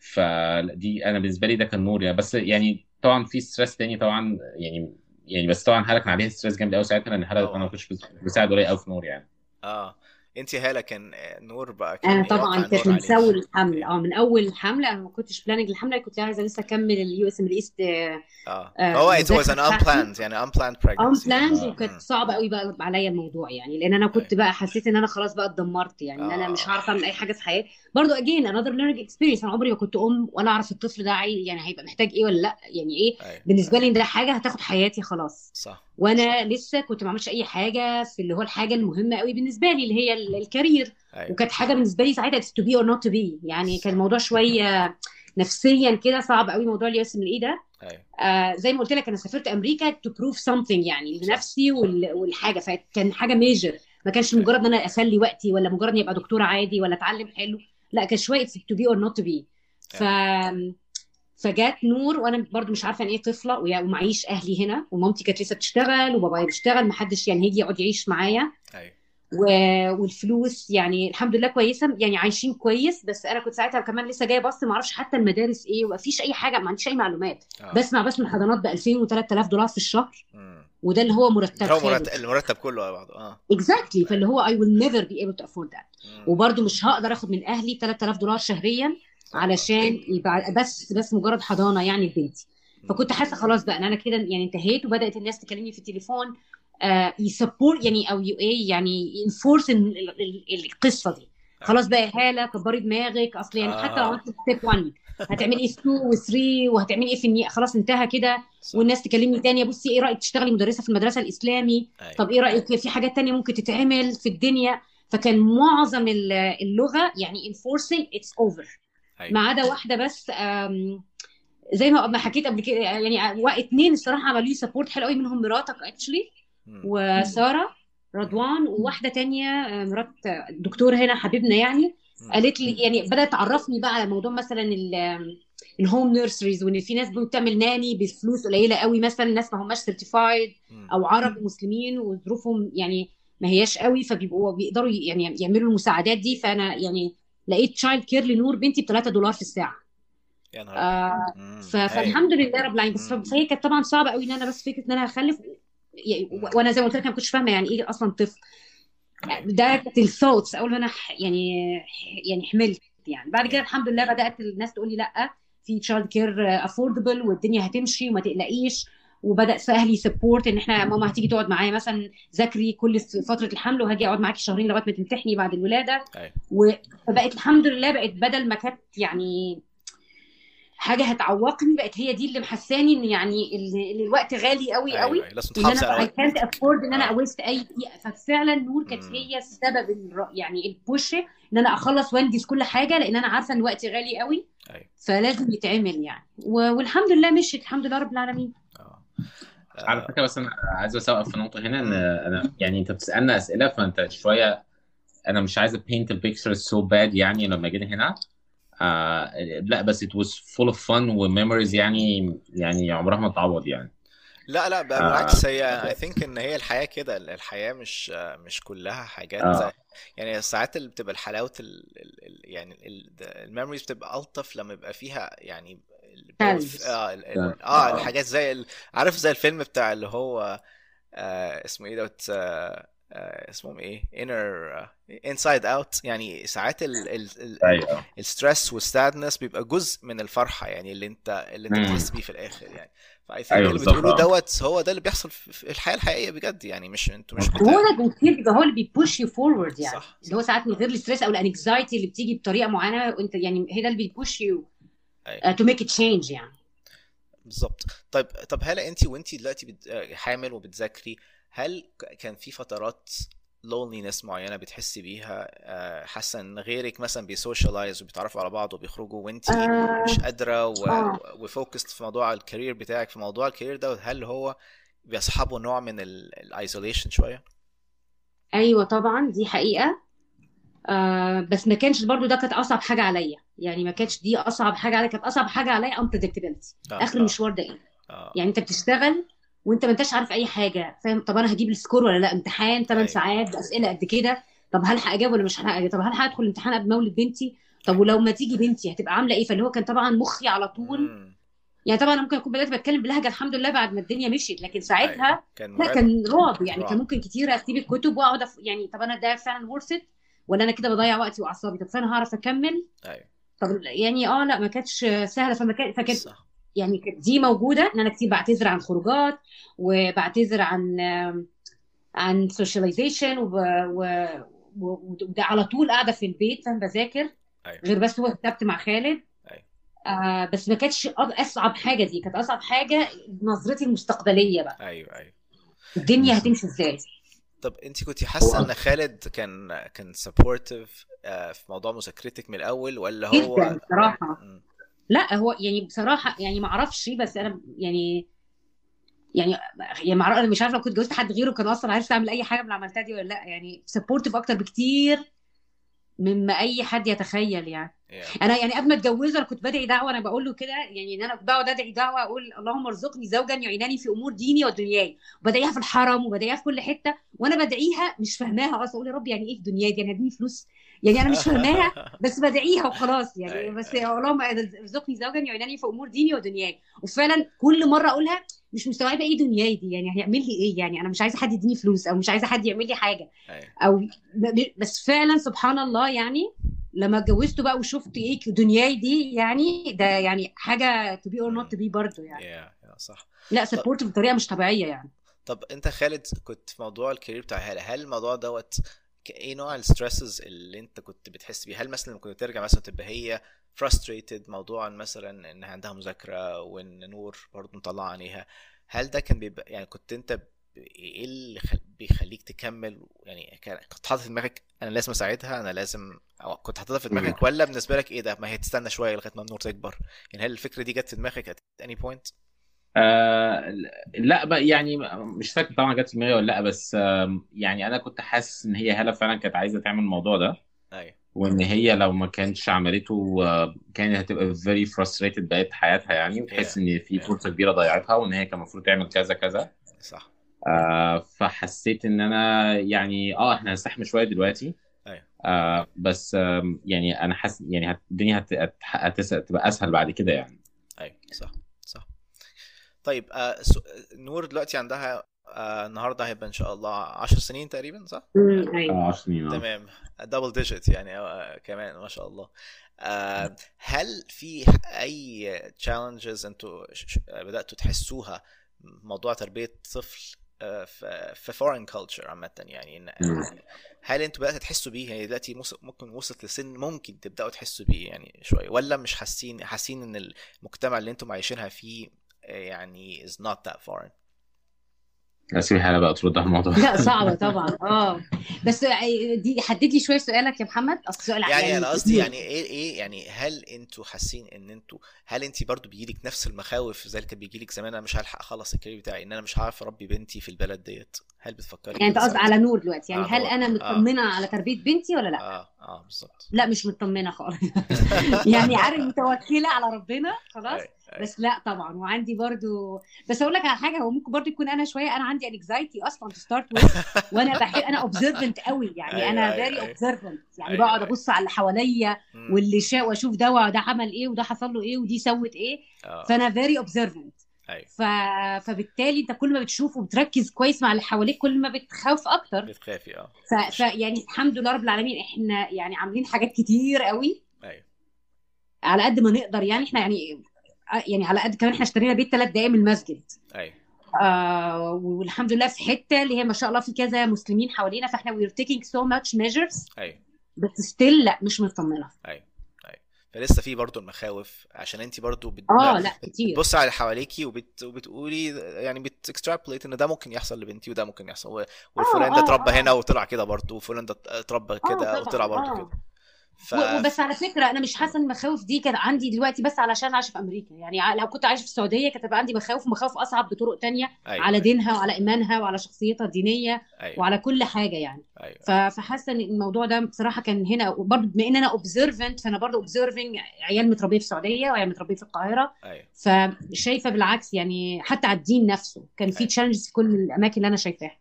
فدي أنا بالنسبة لي ده كان نور يعني. بس يعني طبعا في stress تاني طبعا يعني يعني بس طبعا هلا كان عليها stress جامد قوي ساعتها لأن هلا طبعا. أنا ما كنتش بساعد قليل قوي في نور يعني. آه. انت هالة كان آه، نور بقى كان أنا إيه طبعا كانت من؟ اول الحمل آه من أول الحمل أنا ما كنتش planning الحمل كنت عايزة لسه أكمل ال USMLE آه آه، هو it was an المذاكرة unplanned يعني unplanned pregnancy unplanned آه. وكانت. صعبة قوي بقى عليا الموضوع يعني لأن أنا كنت بقى حسيت إن أنا خلاص بقى اتدمرت يعني إن أنا آه. مش هعرف أعمل أي حاجة في حياتي برضو again another learning experience أنا عمري ما كنت أم ولا أعرف الطفل ده عاي- يعني هيبقى محتاج إيه ولا لأ. يعني إيه؟ أيوه بالنسبة لي ده حاجة هتاخد حياتي خلاص. صح. وأنا لسه كنت ما عملتش أي حاجة في اللي هو الحاجة المهمة قوي بالنسبة لي اللي هي ال- ال career أيوه. وكانت حاجة بالنسبة لي ساعتها to be or not to be. يعني كان الموضوع شوية نفسيا كده صعب قوي موضوع الياس من إيه ده. أيوه. آه زي ما قلت لك أنا سافرت أمريكا to prove something يعني لنفسي وال- والحاجة. فكان حاجة major ما كانش مجرد إن أنا اسلي وقتي ولا مجرد إني أبقى دكتورة عادي ولا أتعلم حلو. لا كان شوية to be or not to be. ف فجات نور وأنا برضو مش عارفة ان إيه طفلة ومعيش أهلي هنا ومامتي كانت لسه بتشتغل وبابايا بيشتغل محدش يعني هيجي يقعد يعيش معايا. أيوه. و- والفلوس يعني الحمد لله كويسة يعني عايشين كويس بس أنا كنت ساعتها كمان لسه جاية بص ما أعرفش حتى المدارس إيه وما فيش أي حاجة ما عنديش أي معلومات. آه. بسمع بس من حضانات ب 2000 و3000 دولار في الشهر. مم. وده اللي هو مرتب هو مرتب المرتب كله على بعضه آه. exactly فاللي هو will never be able to afford that. مم. وبرده مش هقدر آخد من أهلي 3000 دولار شهريا علشان يبقى بس بس مجرد حضانة يعني لبنتي فكنت حاسة خلاص بقى إن أنا كده يعني انتهيت وبدأت الناس تكلمني في التليفون آه ي support يعني أو إيه يعني ين enforce القصة دي. خلاص بقى هاله كبري دماغك. أصل يعني حتى لو آه. عملت step 1 هتعملي إيه في 2 و3 وهتعملي إيه في. خلاص انتهى كده. والناس تكلمني تاني بصي إيه رأيك تشتغلي مدرسة في المدرسة الإسلامي أيوة. طب إيه رأيك في حاجات تانية ممكن تتعمل في الدنيا فكان معظم ال- اللغة يعني enforcing it's over أيوة. ما عدا واحدة بس زي ما ما حكيت قبل كده يعني وا- اتنين الصراحة عملوا لي support حلو قوي منهم مراتك actually. وسارة رضوان وواحدة تانية آه، مرات دكتور هنا حبيبنا يعني. قالت لي يعني بدأت تعرفني بقى على موضوع مثلا ال- ال home nurseries وإن في ناس بتعمل nanny بفلوس قليلة قوي مثلا ناس ما هماش certified. أو عرب ومسلمين وظروفهم يعني ما هياش قوي فبيبقوا بيقدروا يعني يعملوا المساعدات دي. فأنا يعني لقيت child care لنور بنتي ب 3 دولار في الساعة. يا نهار آه. فالحمد لله رب العالمين. بس. فهي كانت طبعا صعبة قوي إن أنا بس فكرة إن أنا هخلف يعني وأنا زي ما قلت لك أنا ما كنتش فاهمة يعني إيه أصلا طفل. كانت ال thoughts أول ما أنا يعني يعني حملت يعني. بعد كده الحمد لله بدأت الناس تقول لي لأ في child care affordable والدنيا هتمشي وما تقلقيش. وبدأ أهلي support إن إحنا ماما هتيجي تقعد معايا مثلا ذاكري كل فترة الحمل وهاجي أقعد معاكي شهرين لغاية ما تمتحني بعد الولادة. أيوة. وبقت الحمد لله بقت بدل ما كانت يعني حاجة هتعوقني بقت هي دي اللي محساني إن يعني ال- ال- الوقت غالي قوي أيوة. قوي أيوة. لازم وان تحافظي أنا على اي كانت افورد إن أنا آه. أ waste أي دقيقة ففعلا نور كانت. هي السبب يعني البوش إن أنا أخلص وأنجز كل حاجة لأن أنا عارفة إن وقتي غالي قوي أيوة. فلازم يتعمل يعني و- والحمد لله مشيت الحمد لله رب العالمين آه. على فكرة بس أنا عايز اسوق في نقطة هنا إن أنا يعني أنت بتسألنا أسئلة فأنت شوية أنا مش عايز the picture so bad يعني لما جينا هنا آه لا بس it was full of fun و memories يعني يعني عمرها ما تعوض يعني لا لا بقى آه. بالعكس هي اي ثينك إن هي الحياة كده الحياة مش مش كلها حاجات آه. يعني ساعات اللي بتبقى الحلاوة ال... ال... ال... يعني ال memories بتبقى ألطف لما يبقى فيها يعني. آه ال... ال... آه. آه الحاجات زي. عارف زي الفيلم بتاع اللي هو آه اسمه إيه دوت آه اسمهم إيه Inner Inside Out يعني ساعات ال... ال... ال... ال stress وال sadness بيبقى جزء من الفرحة يعني اللي انت اللي انت. بتحس بيه في الآخر يعني ف I think أيوة اللي بتقولوه آه. دوت هو ده اللي بيحصل في الحياة الحقيقية بجد يعني مش أنتوا مش. هو ده كتير بيبقى هو اللي بي push you forward يعني صح اللي هو ساعات من غير ال stress أو ال anxiety اللي بتيجي بطريقة معينة وانت يعني هي ده اللي بي push you أيوة. to make change يعني بالظبط طيب طب هلا انت وانت دلوقتي بت... آه، حامل وبتذاكري هل كان في فترات loneliness معينة بتحسي بيها آه، حاسة إن غيرك مثلا بي socialize وبيتعرفوا على بعض وبيخرجوا وأنت آه. مش قادرة و... آه. و focused في موضوع ال career بتاعك في موضوع ال career ده هل هو بيصحبه نوع من ال isolation شوية؟ أيوه طبعا دي حقيقة آه بس ما كانش برضو ده كانت أصعب حاجة عليا يعني ما كانتش دي أصعب حاجة عليا كانت أصعب حاجة عليا unpredictability آه، آخر آه، المشوار ده إيه آه. يعني أنت بتشتغل وانت ما انتش عارف اي حاجة فاهم؟ طب أنا هجيب ال score ولا لا؟ امتحان 8 أيوة. ساعات باسئله قد كده. طب هلحق اجاوب ولا مش هلحق اجاوب طب هلحق ادخل الامتحان قبل مولد بنتي؟ طب ولو ما تيجي بنتي هتبقى عاملة إيه؟ فاللي هو كان طبعا مخي على طول. يعني طبعا ممكن أكون بدأت بتكلم بلهجة الحمد لله بعد ما الدنيا مشيت لكن ساعتها أيوة. كان لا كان رعب. يعني رعب. كان ممكن كتير أسيب الكتب وأقعد أف... يعني طب أنا ده فعلا ورث ولا أنا كده بضيع وقتي واعصابي طب فأنا هعرف أكمل؟ أيوه. طب يعني آه لا ما كانتش سهلة. فما كان فكانت صح. يعني دي موجودة إن أنا كتير بعتذر عن خروجات وبعتذر عن عن socialization. وده على طول قاعدة في البيت فاهم بذاكر أيوة. غير بس هو كتبت مع خالد أيوة. آه بس ما كانتش أصعب حاجة دي كانت أصعب حاجة نظرتي المستقبلية بقى أيوه أيوه الدنيا هتمشي إزاي طب انت كنت حاسة إن خالد كان كان supportive في موضوع مذاكرتك من الأول ولا هو جدا بصراحة. لا هو يعني بصراحة يعني ما أعرفش بس أنا يعني يعني يعني أنا مش عارفة لو كنت جوزت حد غيره كان أصلا عارف اعمل أي حاجة من اللي عملتها دي ولا لأ يعني supportive أكتر بكتير مما أي حد يتخيل يعني. Yeah. أنا يعني قبل ما أتجوزه أنا كنت بدعي دعوة أنا بقول له كده يعني إن أنا بقعد أدعي دعوة أقول اللهم ارزقني زوجا يعينني في أمور ديني ودنياي. وبدعيها في الحرم وبدعيها في كل حتة وأنا بدعيها مش فاهماها أصلا أقول يا رب يعني إيه في دنياي دي؟ يعني هديني فلوس يعني أنا مش فاهماها بس بدعيها وخلاص يعني. أيوة، بس أيوة. اللهم ارزقني زوجا يعينني في أمور ديني ودنياي. وفعلا كل مرة أقولها مش مستوعبة إيه دنياي دي؟ يعني هيعمل لي إيه؟ يعني أنا مش عايزة حد يديني فلوس أو مش عايزة حد يعمل لي حاجة. أيوة. أو بس فعلا سبحان الله يعني لما اتجوزته بقى وشفت إيه دنياي دي يعني ده يعني حاجة to be or not to be برضه يعني. صح. لا support بطريقة مش طبيعية يعني. طب أنت خالد كنت في موضوع ال career بتاع هلا هل الموضوع دوت إيه نوع ال stresses اللي أنت كنت بتحس بيه هل مثلا لما كنت ترجع مثلا تبقى هي frustrated موضوعا مثلا إن عندها مذاكرة وإن نور برضه مطلعة عينيها هل ده كان بيبقى يعني كنت أنت إيه اللي خل- بيخليك تكمل؟ يعني كنت حاطط في دماغك أنا لازم أساعدها أنا لازم أو كنت حاططها في دماغك ولا بالنسبة لك إيه ده؟ ما هي تستنى شوية لغاية ما النور تكبر؟ يعني هل الفكرة دي جت في دماغك at any point آه لا بقى يعني مش فاكر طبعا جت في دماغي ولا لا بس آم، يعني أنا كنت حاسس إن هي هاله فعلا كانت عايزة تعمل الموضوع ده. أيوه. وإن هي لو ما كانتش عملته آه، كانت هتبقى very frustrated بقيت حياتها يعني وتحس. إن في. فرصة كبيرة ضيعتها وإن هي كان المفروض تعمل كذا كذا. صح. آه فحسيت إن أنا يعني آه إحنا هنستحمل شوية دلوقتي. أيوه. آه بس آم، يعني أنا حاسس يعني الدنيا هت- هت- هتس- هتبقى أسهل بعد كده يعني. أيوه صح. طيب آه so- نور دلوقتي عندها آه النهارده هيبقى إن شاء الله 10 سنين تقريبا صح؟ امم أيوه. آه 10 سنين آه. تمام. double digit يعني آه كمان ما شاء الله. آه هل في أي challenges أنتوا بدأتوا تحسوها موضوع تربية طفل آه، في فورين كلتشر عامة يعني. هل أنتوا بدأتوا تحسوا بيه؟ يعني دلوقتي مس- ممكن وصلت لسن ممكن تبدأوا تحسوا بيه يعني شوية ولا مش حاسين حاسين إن المجتمع اللي أنتم عايشينها فيه آه، يعني is not that foreign اسيب هاله بقى ترد على الموضوع. لا صعبة طبعا. آه. بس دي حدد لي شوية سؤالك يا محمد. أصل سؤال يعني أنا قصدي يعني إيه إيه يعني هل أنتوا حاسين إن أنتوا هل انت برضو بيجيلك نفس المخاوف زي اللي كان بيجيلك زمان؟ أنا مش هلحق أخلص ال career بتاعي إن أنا مش هعرف أربي بنتي في البلد ديت. هل بتفكري يعني أنت ساعتها؟ على نور دلوقتي. يعني آه، هل. أنا آه. مطمنة على تربية بنتي ولا لأ؟ آه آه بالظبط. لا مش مطمنة خالص. يعني عارف متوكلة على ربنا خلاص. بس لا طبعا وعندي برضو بس أقول لك على حاجة هو ممكن برضو يكون أنا شوية أنا عندي anxiety أصلا to start وأنا بحب أنا observant قوي يعني أيوة، أنا very أيوة. observant يعني أيوة، بقعد أيوة. أبص على اللي حواليا. واللي شاء وأشوف ده وده عمل إيه وده حصل له إيه ودي سوت إيه آه. فأنا very observant ف... فبالتالي أنت كل ما بتشوف وبتركز كويس مع اللي حواليك كل ما بتخاف أكتر بتخافي آه ف... ف... يعني الحمد لله رب العالمين إحنا يعني عاملين حاجات كتير قوي أيوه على قد ما نقدر يعني إحنا يعني يعني على قد كمان إحنا اشترينا بيت ثلاث دقايق من المسجد. أيوه. آه والحمد لله في حتة اللي هي ما شاء الله في كذا مسلمين حوالينا فاحنا we're taking so much measures. أيوه. بس still لا مش مطمنة. أيوه أيوه. فلسه في برضو المخاوف عشان انت برضو بت... آه لا كتير. بتبص على اللي حواليكي وبت... وبتقولي يعني بت extrapolate إن ده ممكن يحصل لبنتي وده ممكن يحصل. و- والفلان ده آه، اتربى آه. هنا وطلع كده برضه وفلان ده اتربى كده وطلع برضه آه. كده. ف... وبس على فكرة أنا مش حاسة إن المخاوف دي كانت عندي دلوقتي بس علشان عايشه في أمريكا. يعني لو كنت عايشه في السعودية كانت عندي مخاوف ومخاوف أصعب بطرق تانية أيوة. على دينها وعلى إيمانها وعلى شخصيتها الدينية أيوه. وعلى كل حاجة يعني. ف- فحاسة إن الموضوع ده بصراحة كان هنا وبرضه بما إن أنا observant فأنا برضه observing عيال متربية في السعودية وعيال متربية في القاهرة. أيوه. فشايفة بالعكس يعني حتى على الدين نفسه كان في أيوة. challenges في كل الأماكن اللي أنا شايفاها.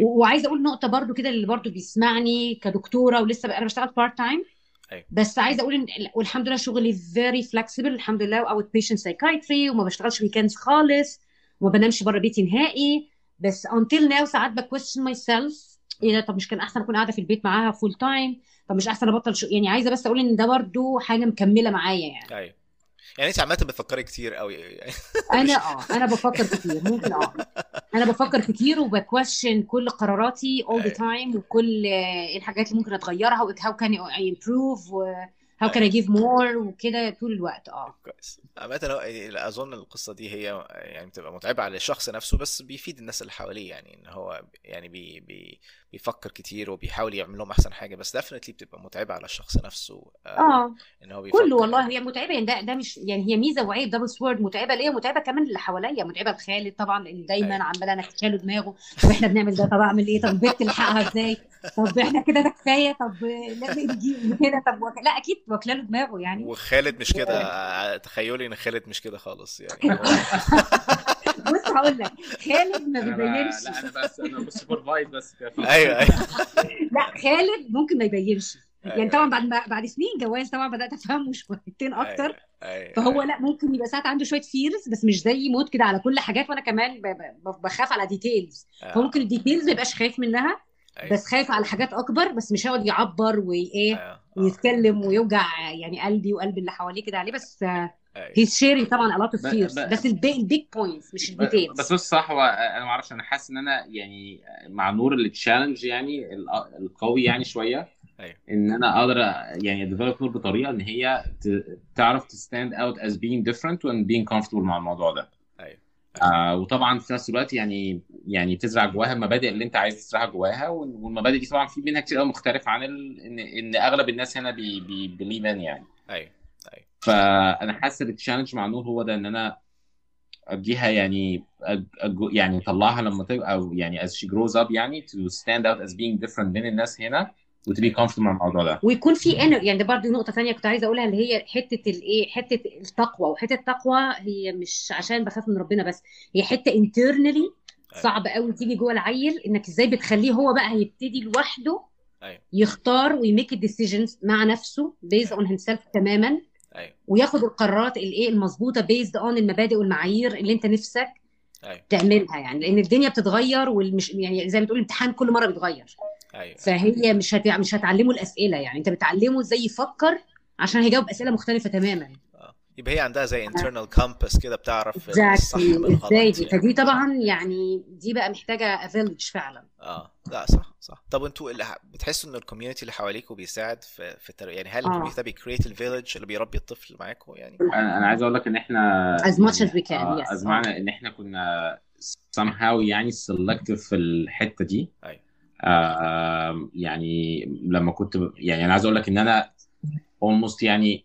و- وعايزة أقول نقطة برضو كده اللي برضو بيسمعني كدكتورة ولسه أنا بشتغل part time أيوة. بس عايزة أقول إن والحمد لله شغلي very flexible الحمد لله outpatient psychiatry وما بشتغلش weekends خالص وما بنامش بره بيتي نهائي. بس until now ساعات ب question myself إيه ده؟ طب مش كان أحسن أكون قاعدة في البيت معاها full time طب مش أحسن أبطل شغل يعني عايزة بس أقول إن ده برضو حاجة مكملة معايا يعني. أيوه. يعني انت عامه بتفكري كتير قوي. أنا آه أنا بفكر كتير ممكن آه. أنا بفكر كتير وب question كل قراراتي all the أيوة. time وكل الحاجات اللي ممكن أتغيرها و how can I improve و how can I give more وكده طول الوقت آه. كويس. عامة هو- أظن القصة دي هي يعني بتبقى متعبة على الشخص نفسه بس بيفيد الناس اللي حواليه يعني إن هو يعني بي بي بيفكر كتير وبيحاول يعمل لهم أحسن حاجة بس definitely بتبقى متعبة على الشخص نفسه آه، آه. إن هو بيفكر. كله والله هي متعبة يعني ده ده مش يعني هي ميزة وعيب double sword متعبة ليا متعبه كمان اللي حواليا متعبة لخالد طبعا لأن دايما أيوة. عمالة أنا له دماغه طب إحنا بنعمل ده طب أعمل إيه طب البيت تلحقها إزاي طب إحنا كده ده كفاية طب لازم نجيب كده طب وك... لا أكيد واكلة له دماغه يعني. وخالد مش كده آه، تخيلي إن خالد مش كده خالص يعني. هقول لك خالد ما بيبينش لا أنا بس أنا ب supervise بس كده. أيوه أيوه لا خالد ممكن ما يبينش يعني أيوة. طبعا بعد ما بعد سنين جواز طبعا بدأت أفهمه شويتين أكتر أيوة. أيوة. فهو لا ممكن يبقى ساعات عنده شوية fears بس مش زي موت كده على كل حاجات وأنا كمان ب- ب- بخاف على details آه. فممكن ال details ما يبقاش خايف منها أيوة. بس خايف على حاجات أكبر بس مش هيقعد يعبر وإيه آه. آه. ويتكلم ويوجع يعني قلبي وقلب اللي حواليه كده عليه بس أيوة. he's sharing طبعا a lot of ب- fears. ب- بس ال big points مش ال details بس بص صح هو أنا ما أعرفش أنا حاسس إن أنا يعني مع نور ال challenge يعني ال- القوي يعني شوية أيوة. إن أنا أقدر يعني أ develop نور بطريقة إن هي ت- تعرف ت stand out as being different and being comfortable مع الموضوع ده. أيوه. آه وطبعا في نفس الوقت يعني يعني تزرع جواها المبادئ اللي أنت عايز تزرعها جواها وال- والمبادئ دي طبعا في منها كتير قوي مختلف عن ال... ان إن أغلب الناس هنا بي بي believe in يعني. أيوه. فأنا حاسس ال challenge مع نور هو ده إن أنا أديها يعني أج... أج... يعني طلعها لما تبقى أو يعني as she grows up يعني to stand out as being different من الناس هنا و to be أيوة. comfortable مع الموضوع ده. ويكون في أنا يعني ده برضه نقطة تانية كنت عايزة أقولها اللي هي حتة الايه حتة التقوى وحتة التقوى هي مش عشان بخاف من ربنا بس هي حتة internally صعب قوي تيجي جوه العيل إنك إزاي بتخليه هو بقى هيبتدي لوحده أيوه. يختار وي make ال decisions مع نفسه based on himself تماما. وياخد القرارات الايه المظبوطة based on المبادئ والمعايير اللي انت نفسك أيوه. تعملها يعني لأن الدنيا بتتغير والمش يعني زي ما تقول الامتحان كل مرة بيتغير. أيوه. فهي مش هت... مش هتعلمه الأسئلة يعني انت بتعلمه إزاي يفكر عشان هيجاوب أسئلة مختلفة تماما. آه. يبقى هي عندها زي internal compass كده بتعرف الصح من الغلط إزاي دي؟ يعني. فدي طبعا يعني دي بقى محتاجة village فعلا. آه. لا صح. صح طب أنتوا بتحسوا إن ال community اللي حواليكوا بيساعد في في التر... يعني هل آه. ده بي create ال village اللي بيربي الطفل معاكوا يعني أنا أنا عايز أقول لك إن إحنا As much as we can, آه، yes. as معنى إن إحنا كنا somehow يعني selective في الحتة دي أيوه آه يعني لما كنت ب- يعني أنا عايز أقول لك إن أنا almost يعني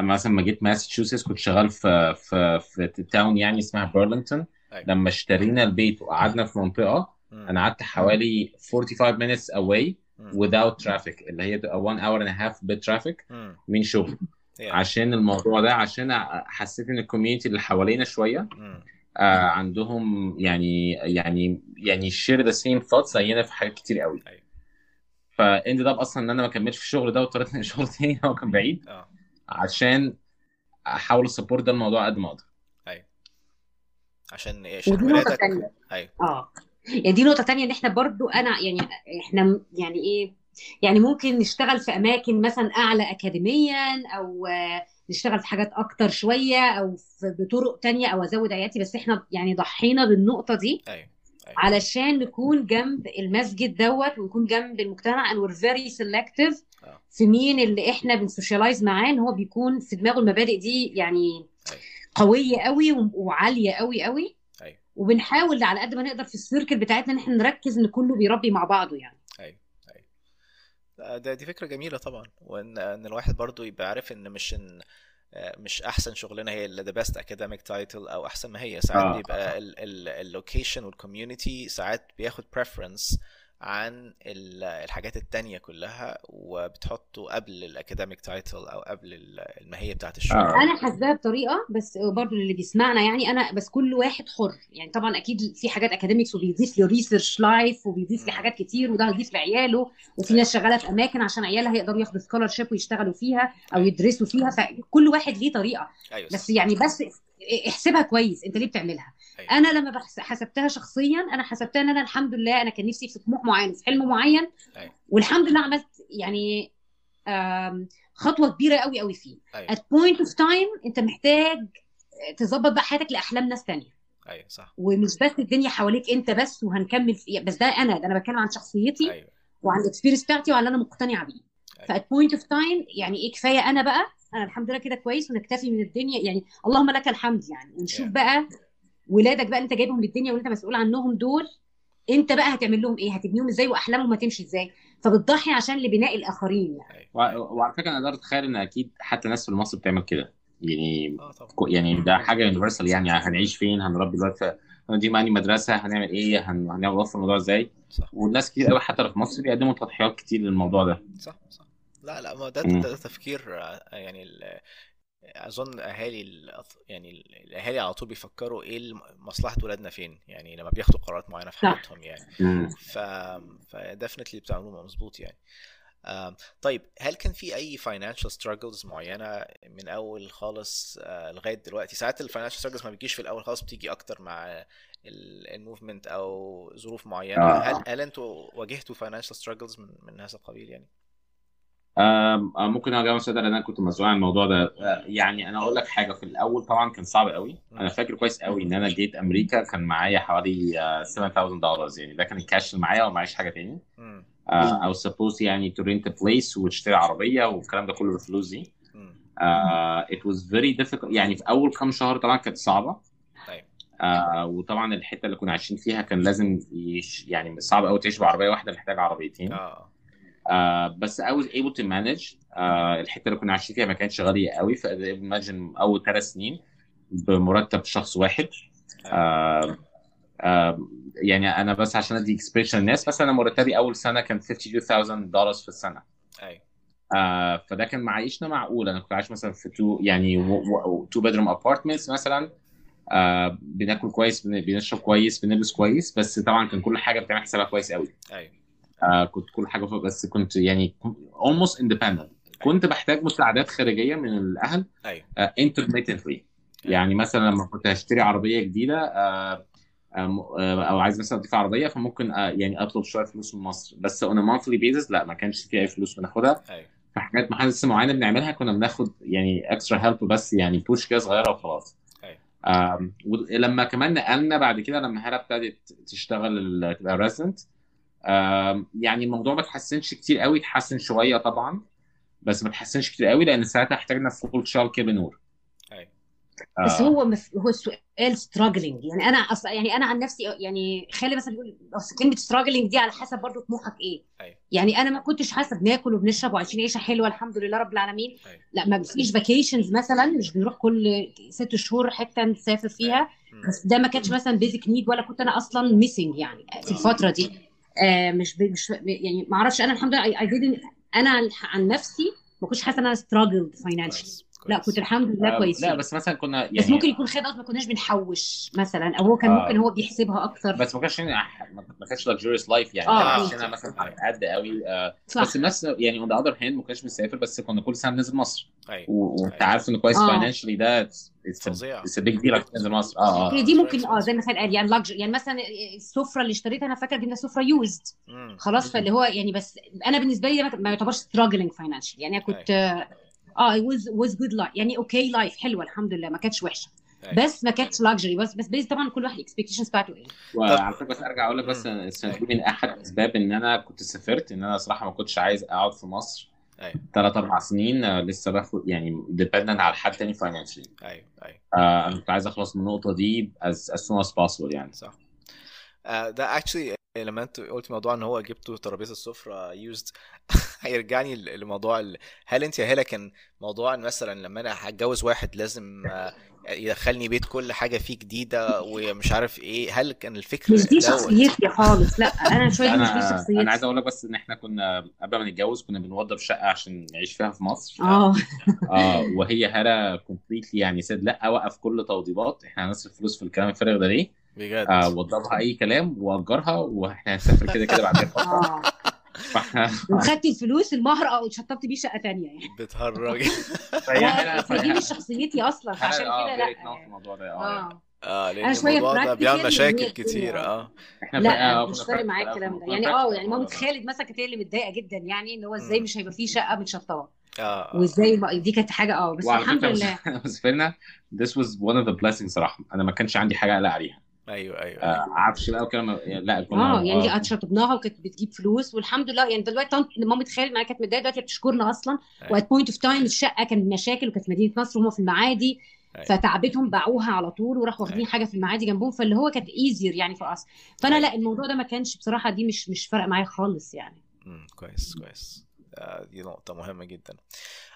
أما مثلا ما جيت ماساتشوستس كنت شغال في في في town يعني اسمها بيرلينغتون أيوة. لما اشترينا البيت وقعدنا في منطقة. أنا قعدت حوالي 45 minutes away without traffic اللي هي تبقى 1 hour and a half مم. من شغل. Yeah. عشان الموضوع ده عشان حسيت إن ال community اللي حوالينا شوية. آه عندهم يعني يعني يعني share the same thoughts زينا في حاجات كتير قوي. أيوة. ف and ده أصلا إن أنا ما كملتش في الشغل ده واضطريت انقل شغل تاني هو كان بعيد. آه. عشان أحاول أ support ده الموضوع قد ما أقدر. عشان إيه؟ عشان ولادك أيوه. آه. يعني دي نقطة تانية إن إحنا برضو أنا يعني إحنا يعني إيه يعني ممكن نشتغل في أماكن مثلا أعلى اكاديميا أو نشتغل في حاجات أكتر شوية أو في بطرق تانية أو أزود عيادتي بس إحنا يعني ضحينا بالنقطة دي أيوه علشان نكون جنب المسجد دوت ونكون جنب المجتمع and we're very selective آه. في مين اللي إحنا بن socialize معاه إن هو بيكون في دماغه المبادئ دي يعني أيوة. قوية قوي وعالية قوي قوي أيوة. وبنحاول على قد ما نقدر في ال circle بتاعتنا إن إحنا نركز إن كله بيربي مع بعضه يعني. أيوه أيوه. ده دي فكرة جميلة طبعا وإن إن الواحد برضو يبقى عارف إن مش إن آه، مش أحسن شغلانة هي اللي the best academic title أو أحسن ما هي. ساعات آه. بيبقى ال location وال community ساعات بياخد preference عن ال- الحاجات التانية كلها وبتحطه قبل ال academic title أو قبل ال- الماهية بتاعت الشغل آه. أنا حاسباها بطريقة بس برضو اللي بيسمعنا يعني أنا بس كل واحد حر. يعني طبعا أكيد في حاجات academics وبيضيف له research life وبيضيف لي حاجات كتير وده هيضيف لعياله وفي ناس شغالة في أماكن عشان عيالها يقدروا ياخدوا scholarship ويشتغلوا فيها أو يدرسوا فيها. فكل واحد ليه طريقة. أيوه بس. يعني بس احسبها كويس. أنت ليه بتعملها؟ أيوة. أنا لما حسبتها شخصيا أنا حسبتها إن أنا الحمد لله أنا كان نفسي في طموح معين في حلم معين. أيوة. والحمد لله عملت يعني خطوة كبيرة قوي قوي فيه. أيوه. At point of time أنت محتاج تظبط بقى حياتك لأحلام ناس تانية. أيوه صح. ومش بس الدنيا حواليك أنت بس وهنكمل في بس ده أنا ده أنا بتكلم عن شخصيتي أيوه. وعن ال experience بتاعتي وعن اللي أنا مقتنعة بيه. أيوة. ف at point of time يعني إيه كفاية أنا بقى؟ أنا الحمد لله كده كويس ونكتفي من الدنيا. يعني اللهم لك الحمد يعني. ونشوف Yeah. بقى ولادك بقى اللي انت جايبهم للدنيا واللي انت مسؤول عنهم دول انت بقى هتعمل لهم إيه؟ هتبنيهم إزاي؟ وأحلامهم هتمشي إزاي؟ فبتضحي عشان لبناء الآخرين يعني. وع- وعلى فكرة أنا أقدر أتخيل إن أكيد حتى ناس في مصر بتعمل كده. يعني طبعا. كو- يعني ده حاجة يونيفرسال يعني. هنعيش فين؟ هنربي دلوقتي دي ماني مدرسة؟ هنعمل إيه؟ هن- هنوفر الموضوع إزاي؟ والناس كتير قوي حتى في مصر بيقدموا تضحيات كتير للموضوع ده. صح صح. لا لا ما ده. ده, ده تفكير آه، يعني ال- أظن أهالي الأط- يعني ال- الأهالي على طول بيفكروا إيه مصلحة ولادنا فين يعني لما بياخدوا قرارات معينة في. حياتهم يعني. ف ف definitely بتعملوه مظبوط يعني طيب هل كان في أي financial struggles معينة من أول خالص آه، لغاية دلوقتي ساعات ال financial struggles ما بتجيش في الأول خالص بتيجي أكتر مع ال movement أو ظروف معينة آه. هل هل أنتوا واجهتوا financial struggles من من هذا القبيل يعني ممكن أجاوب سؤال لأن أنا كنت مسؤول عن الموضوع ده. آه، يعني أنا أقول لك حاجة في الأول طبعا كان صعب قوي. أنا فاكر كويس قوي إن أنا جيت أمريكا كان معايا حوالي آه، 7000 دولار يعني. ده كان الكاش اللي معايا ومعيش حاجة تاني. أو supposed يعني to rent place وتشتري عربية والكلام ده كله بالفلوس دي. it was very difficult. يعني في أول كام شهر طبعا كانت صعبة. أيوة. uh, وطبعا الحتة اللي كنا عايشين فيها كان لازم يش يعني صعب قوي تعيش بعربية واحدة محتاج عربيتين. آه. Uh, بس I was able to manage. uh, الحتة اللي كنا عايشين فيها ما كانتش غالية قوي ف imagine أول ثلاث سنين بمرتب شخص واحد. uh, uh, يعني أنا بس عشان أدي expression للناس مثلا أنا مرتبي أول سنة كان 52000 دولار في السنة. أيوه آه فده كان معيشنا معقول. أنا كنت عايش مثلا في two يعني two bedroom apartments مثلا. آه بناكل كويس بن- بنشرب كويس بنلبس كويس بس طبعا كان كل حاجة بتعمل حسابها كويس قوي. أيوه آه كنت كل حاجة فوق بس كنت يعني almost independent. كنت بحتاج مساعدات خارجية من الأهل أيوه. آه intermittently. يعني مثلا لما كنت هشتري عربية جديدة آه آه، آه، أو عايز مثلا أضيف عربية فممكن آه، يعني أطلب شوية فلوس من مصر. بس a monthly basis لا ما كانش في أي فلوس بناخدها. أيوه. في حاجات محادث معينة بنعملها كنا بناخد يعني extra help بس يعني push كده صغيرة وخلاص. أيوة. ولما كمان نقلنا بعد كده لما هالة ابتدت تشتغل تبقى resident يعني الموضوع ما اتحسنش كتير قوي اتحسن شوية طبعا بس ما اتحسنش كتير قوي لأن ساعتها احتاجنا full child care بنور أيوه. بس آه، هو مف... هو السؤال struggling يعني أنا أص... يعني أنا عن نفسي يعني خالي مثلا بيقول أصل كلمة struggling دي على حسب برضو طموحك إيه. أيوة. يعني أنا ما كنتش حاسة بناكل وبنشرب وعايشين عيشة حلوة الحمد لله رب العالمين. أيوة. لا ما فيش vacations مثلا مش بنروح كل ست شهور حتة نسافر فيها. بس ده ما كانش مثلا basic need ولا كنت أنا أصلا missing يعني في الفترة دي. آه مش. مش يعني ما أعرفش أنا الحمد لله I, أنا عن, نفسي ما كنتش حاسة إن أنا struggled financially كويس لا كويس. كنت الحمد لله آه، كويسين لا بس مثلا كنا يعني بس ممكن يكون خد ما كناش بنحوش مثلا أو هو كان آه. ممكن هو بيحسبها أكتر بس ما كانش ما كانش luxurious life يعني آه،. عايشينها مثلا على قد قوي آه، صح بس الناس يعني on the other hand ما كناش بنسافر بس كنا كل سنة بننزل مصر أيوه وأنت أيوة. عارف إنه كويس آه. financially ده فظيع. it's big deal تنزل مصر آه هي آه دي ممكن آه زي ما خالد قال يعني luxury يعني مثلا السفره اللي اشتريتها أنا فاكرة جبنا سفرة used. خلاص فاللي هو يعني بس أنا بالنسبة لي ده ما- ما يعتبرش struggling financial يعني أنا كنت آه was was good life يعني okay life حلوة الحمد لله ما كانتش وحشة. أيوة. بس ما كانتش luxury بس بس بيز طبعا كل واحد ال expectations بتاعته إيه. وعلى فكرة بس أرجع أقول لك بس السنة دي من أحد أسباب إن أنا كنت سافرت إن أنا صراحة ما كنتش عايز أقعد في مصر أيوه. ثلاث أربع سنين آه، لسه باخد يعني dependent على حد تاني financially أيوه أيوه. أنا كنت عايز أخلص من النقطة دي as, as soon as possible يعني. صح. آه، ده actually لما انت قلت موضوع ان هو جبته ترابيزة السفره used هيرجعني لموضوع ال... هل انت يا هلا كان موضوع ان مثلا لما أنا هتجوز واحد لازم آه، يدخلني بيت كل حاجة فيه جديدة ومش عارف إيه؟ هل كان الفكر مش دي شخصيتي خالص لأ أنا شوية مش دي أنا أنا عايز شخصيتي أقول لك بس إن إحنا كنا قبل ما نتجوز كنا بنوضب شقة عشان نعيش فيها في مصر. آه. آه وهي هلا كومبليتلي يعني سيد لأ وقف كل توضيبات. إحنا هنصرف فلوس في الكلام الفارغ ده ليه؟ بجد. آه وضبها أي كلام وأجرها وإحنا هنسافر كده كده بعد فتره آه. وخدت الفلوس المهر آه وشطبت بيه شقة تانية يعني. بتهرج. فهي لا، هلا دي مش شخصيتي أصلا فعشان كده لأ. الموضوع ده آه آه. آه لأن أنا شوية الموضوع ده بيعمل مشاكل كتير. آه. لأ آه، مش فارق معايا آه، الكلام ده. يعني آه يعني مامة. خالد مثلا كانت هي اللي متضايقة جدا يعني إن هو إزاي. مش هيبقى فيه شقة متشطبة. آه آه. وإزاي دي كانت حاجة آه بس الحمد لله. بس فينا this was one of the blessings صراحة. أنا ما كانش عندي حاجة أقلق عليها. أيوه أيوه آه، أيوه عفش بقى وكلام لا كنا آه يعني دي شطبناها وكانت بتجيب فلوس والحمد لله يعني دلوقتي طنط مامة خالد معايا كانت متضايقة دلوقتي بتشكرنا أصلا أيوة. و at point of time الشقة كانت مشاكل وكانت في مدينة نصر وهم في المعادي أيوة. فتعبتهم باعوها على طول وراحوا واخدين أيوة. حاجة في المعادي جنبهم فاللي هو كانت easier يعني في اصل فأنا أيوة. لا الموضوع ده ما كانش بصراحة دي مش مش فارقه معايا خالص يعني مم، كويس كويس آه، دي نقطة مهمة جدا.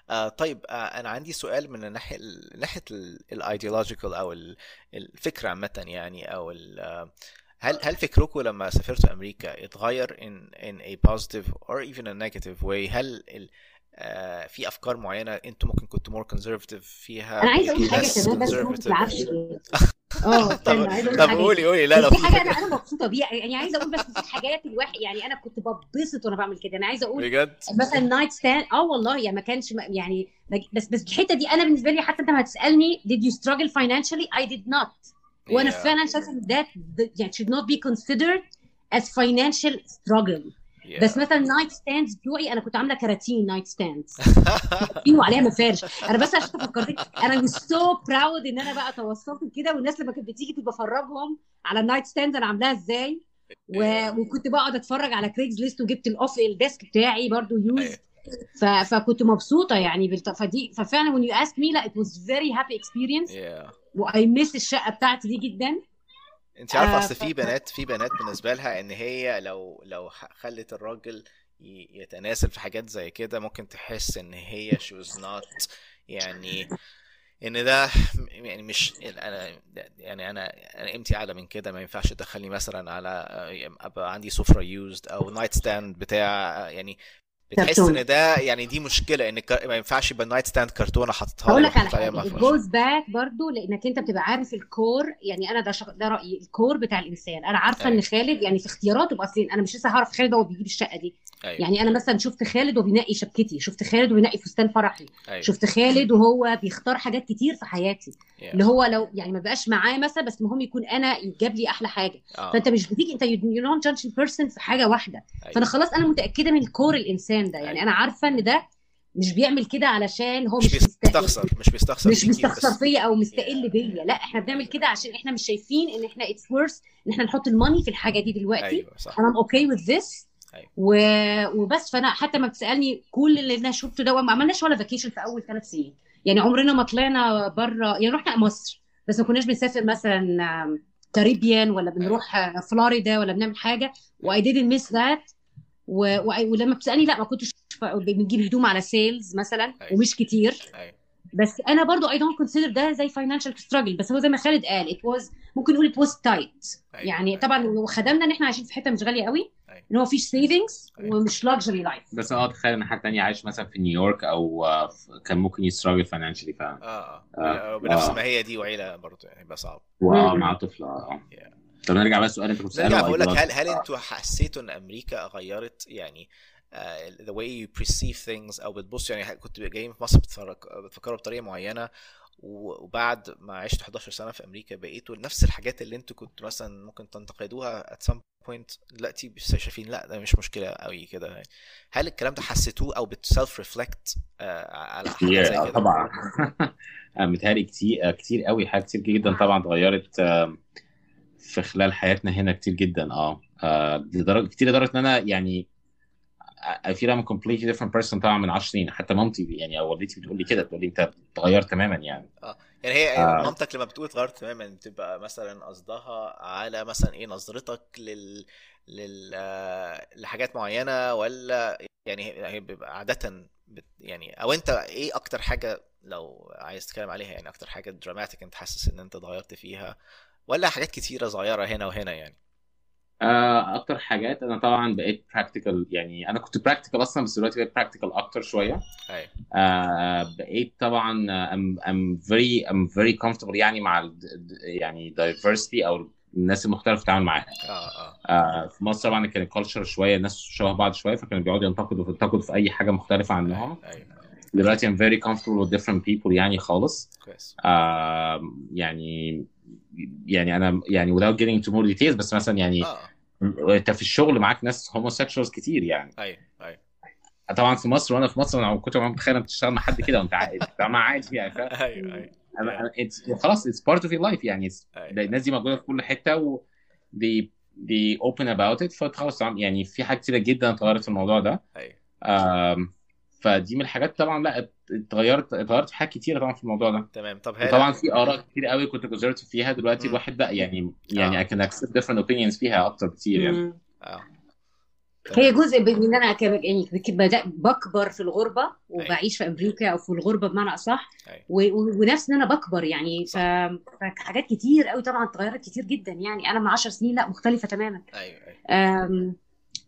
آه، طيب آه، أنا عندي سؤال من الناحية ناحية الايديولوجيكال أو ال- الفكرة عامة يعني أو ال- آه، هل هل فكركم لما سافرتوا أمريكا اتغير in in a positive or even a negative way هل ال- آه، في أفكار معينة أنتم ممكن كنتوا more conservative فيها؟ أنا عايزة أقول حاجة كمان بس ما؟ تزعلش. آه طب حاجة. قولي قولي. لا لا في حاجة حاجة أنا أنا مبسوطة بيها يعني عايزة أقول بس في حاجات الواحد يعني أنا كنت ببسط وأنا بعمل كده. أنا عايزة أقول بجد؟ مثلا night stand آه والله يعني ما كانش يعني بس بس الحتة دي أنا بالنسبة لي حتى أنت ما هتسالني did you struggle financially? I did not. وأنا Yeah. فعلا شايفة إن that that- يعني should not be considered as financial struggle. Yeah. بس مثلا night stands بتوعي أنا كنت عاملة كراتين night stands فيه وعليها مفارش. أنا بس عشان فكرتك أنا مش so proud إن أنا بقى توصلت كده والناس لما كانت بتيجي كنت بفرجهم على ال night stands أنا عاملاها إزاي. و... وكنت بقعد أتفرج على Craigslist وجبت ال أوف ال desk بتاعي برضو used ف... فكنت مبسوطة يعني بالت... فدي ففعلا when you asked me لا it was very happy experience. Yeah. و I miss الشقة بتاعتي دي جدا. انت عارفة آه، أصل في بنات في بنات بالنسبة لها إن هي لو لو خلت الراجل يتنازل في حاجات زي كده ممكن تحس إن هي she was not يعني إن ده يعني مش أنا يعني أنا أنا قيمتي أعلى من كده. ما ينفعش تدخلني مثلا على ابقى عندي سفرة used أو night stand بتاع يعني بتحس. إن ده يعني دي مشكلة إن ما ينفعش يبقى ال night stand كرتونه حاططها هقول لي لك على حاجة goes back برضو لإنك أنت بتبقى عارف ال core يعني أنا ده شغ... ده رأيي ال core بتاع الإنسان أنا عارفة أيوة. ان خالد يعني في اختياراته باصلين أنا مش لسه هعرف خالد هو بيجيب الشقة دي أيوه يعني أنا مثلا شفت خالد وهو بينقي شبكتي شفت خالد وبينقي فستان فرحي أيوه شفت خالد وهو بيختار حاجات كتير في حياتي Yeah. اللي هو لو يعني ما بقاش معاه مثلا بس المهم يكون أنا يجاب لي أحلى حاجة آه. فأنت مش بتيجي أنت you not judge person في حاجة واحدة أيوة. فأنا خلاص أنا متأكدة من core الإنسان ده. يعني أيوة. أنا عارفة إن ده مش بيعمل كده علشان هو مش بيستخسر مش بيستخسر مش بس- فيا أو مستقل بيا. لا إحنا بنعمل كده عشان إحنا مش شايفين إن إحنا it's worth إن إحنا نحط ال money في الحاجة دي دلوقتي. أيوه صح. أنا okay with this أيوة. وبس. فأنا حتى ما بتسألني كل اللي أنا شفته ده ما عملناش ولا vacation في أول ثلاث سنين. يعني عمرنا ما طلعنا بره يعني رحنا مصر بس ما كناش بنسافر مثلا كاريبيان ولا بنروح آه، فلوريدا ولا بنعمل حاجة. و I didn't miss that. و... و... ولما بتسألني لا ما كنتش ف- بنجيب هدوم على sales مثلا أيوة. ومش كتير أيوه بس أنا برضو I don't consider ده زي financial struggle بس هو زي ما خالد قال it was ممكن نقول it was tight أيوة. يعني طبعا وخدمنا إن إحنا عايشين في حتة مش غالية قوي أيوة. إن هو مفيش savings أيوة. ومش luxury life بس أه تخيل إن حد تاني عايش مثلا في نيويورك أو آه، كان ممكن ي struggle financially فعلا آه آه. آه بنفس آه. ما هي دي وعيلة برضه يعني يبقى صعب واه. مع طفل آه Yeah. طب نرجع بقى السؤال انت كنت بتسأله بقول لك. هل هل أنتوا حسيتوا إن أمريكا غيرت يعني آه، the way you perceive things أو بتبص يعني كنت جايين في مصر بتفكروا بطريقة معينة وبعد ما عشت 11 سنة في أمريكا بقيتوا نفس الحاجات اللي أنتوا كنتوا مثلا ممكن تنتقدوها at some point دلوقتي شايفين لا ده مش مشكلة قوي كده يعني. هل الكلام ده حسيتوه أو بتسلف ريفلكت على حاجة زي كده؟ طبعا آه، متهيألي كتير آه، كتير قوي حاجات كتير جدا طبعا اتغيرت آه، في خلال حياتنا هنا كتير جدا آه. آه، لدرجه كتير لدرجة إن أنا يعني I feel I'm a completely different person طبعا من 10 سنين. حتى مامتي يعني أو والدتي بتقول لي كده بتقول لي أنت اتغيرت تماما يعني. يعني هي آه. مامتك لما بتقول اتغيرت تماما بتبقى مثلا قصدها على مثلا إيه نظرتك لل لل آه، لحاجات معينة ولا يعني هي هي بيبقى عاده بت يعني أو أنت إيه أكتر حاجة لو عايز تتكلم عليها يعني أكتر حاجة دراماتيك أنت حاسس إن أنت اتغيرت فيها؟ ولا حاجات كتيرة صغيرة هنا وهنا يعني؟ آه، أكتر حاجات أنا طبعا بقيت practical يعني أنا كنت practical أصلا بس دلوقتي بقيت practical أكتر شوية. أيوه. آه بقيت طبعا آه، I'm, I'm very I'm very comfortable يعني مع ال يعني diversity أو الناس المختلفة في التعامل معاها. آه آه. آه في مصر طبعا كان الكالتشر شوية الناس شبه بعض شوية فكانوا بيقعدوا ينتقدوا ينتقدوا في أي حاجة مختلفة عنهم. أيوه دلوقتي I'm very comfortable with different people يعني خالص. كويس. آه يعني يعني أنا يعني without getting into more details بس مثلا يعني آه. أنت في الشغل معاك ناس homosexuals كتير يعني. أيوه أيوه. طبعا في مصر وأنا في مصر أنا كنت متخيل انك تشتغل مع حد كده وأنت عادي يعني فاهم أيوه أيوه. it's- خلاص it's part of your life يعني. أيوه. الناس دي موجودة في كل حتة و they they open about it فخلاص يعني في حاجات كتيرة جدا اتغيرت في الموضوع ده. أيوه. فدي من الحاجات طبعا لا اتغيرت اتغيرت في حاجات كتيرة طبعا في الموضوع ده. تمام. طب هلا وطبعا في آراء كتير قوي كنت conservative فيها دلوقتي مم. الواحد بقى يعني يعني. I can accept different opinions فيها أكتر كتير يعني. آه. هي جزء من إن أنا كم- يعني بكبر في الغربة وبعيش في أمريكا أو في الغربة بمعنى أصح. و- ونفس إن أنا بكبر يعني. ف... فحاجات كتير قوي طبعا اتغيرت كتير جدا يعني. أنا من 10 سنين لا مختلفة تماما. أيوه أيوه. أم،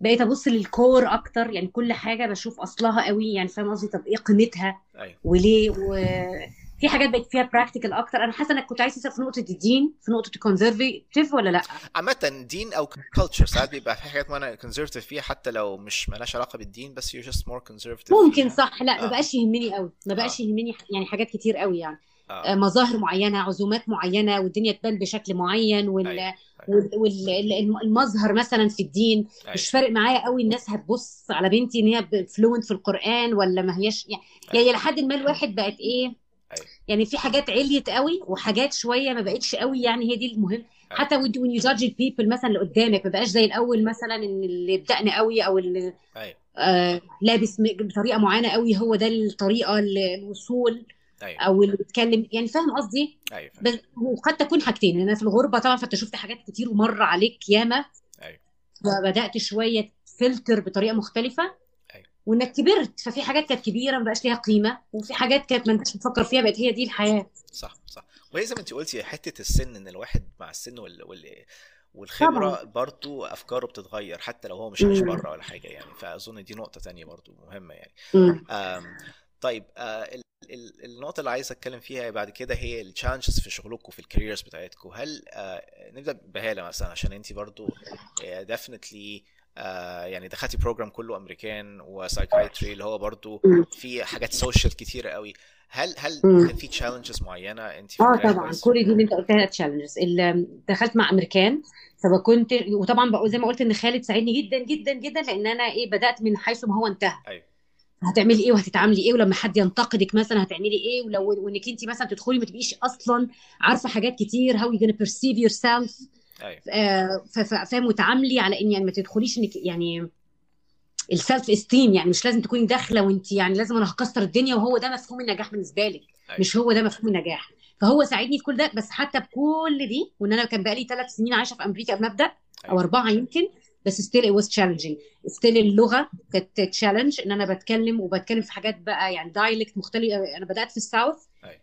بقيت أبص لل core أكتر يعني كل حاجة بشوف أصلها قوي يعني فاهم قصدي؟ طب إيه قيمتها؟ أيوه. وليه؟ وفي حاجات بقت فيها practical أكتر. أنا حاسة إنك كنت عايز تسأل في نقطة الدين في نقطة ال conservative ولا لأ؟ عامة دين أو culture ساعات بيبقى في حاجات معينة conservative فيها حتى لو مش مالهاش علاقة بالدين بس you're just more conservative ممكن. صح. لأ ما آه. بقاش يهمني قوي. ما بقاش آه. يهمني يعني حاجات كتير قوي يعني. مظاهر معينة عزومات معينة والدنيا تبان بشكل معين وال والمظهر مثلا في الدين مش أيوه فارق معايا قوي الناس هتبص على بنتي إن هي fluent في القرآن ولا ما هياش يعني يعني أيوه لحد ما الواحد بقت إيه أيوه. يعني في حاجات عليت قوي وحاجات شوية ما بقتش قوي يعني هي دي المهم. أيوه. حتى when you judge people مثلا اللي قدامك ما بقاش زي الأول مثلا إن اللي بدقن قوي أو اللي أيوه. آه لابس بطريقة معينة قوي هو ده الطريقة ال- الوصول. أيوه. أو اللي بيتكلم يعني فاهم قصدي؟ أيوه فاهم. بس وقد تكون حاجتين أنا في الغربة طبعا فأنت شفت حاجات كتير ومر عليك ياما. أيوه. فبدأت شوية فلتر بطريقة مختلفة. أيوه. وإنك كبرت ففي حاجات كانت كبيرة ما بقاش ليها قيمة وفي حاجات كانت ما أنتش بتفكر فيها بقت هي دي الحياة. صح صح. وهي زي ما أنت قلتي حتة السن إن الواحد مع السن وال... وال... والخبرة برضو أفكاره بتتغير حتى لو هو مش عايش. بره ولا حاجة يعني. فأظن دي نقطة تانية برضو مهمة يعني. طيب آه ال... ال... النقطة اللي عايز أتكلم فيها بعد كده هي ال challenges في شغلكم في ال careers بتاعتكم هل آه نبدأ بهاله مثلا عشان انت برضو definitely آه يعني دخلتي program كله American و psychiatry اللي هو برضو. في حاجات social كتيره قوي هل هل. كان في challenges معينة انت آه طبعا؟ كل دي اللي أنت قلتها challenges دخلت مع أمريكان فكنت وطبعا زي ما قلت إن خالد ساعدني جدا جدا جدا لأن أنا إيه بدأت من حيث ما هو انتهى أيوه هتعملي إيه وهتتعاملي إيه ولما حد ينتقدك مثلا هتعملي إيه ولو وإنك انت مثلا تدخلي ما تبقيش أصلا عارفة حاجات كتير how you gonna perceive yourself. أيوه. آه، ف- ف- فاهم وتعاملي على إن يعني ما تدخليش إنك يعني ال self-esteem يعني مش لازم تكوني داخلة وانت يعني لازم أنا هكسر الدنيا وهو ده مفهوم النجاح بالنسبة لك. أيوه. مش هو ده مفهوم النجاح. فهو ساعدني في كل ده بس حتى بكل دي وإن أنا كان بقالي ثلاث سنين عايشة في أمريكا قبل ما ابدا أو أيوه أربعة يمكن بس still it was challenging. still اللغة كانت challenge إن أنا بتكلم وبتكلم في حاجات بقى يعني dialect مختلفه أنا بدأت في ال South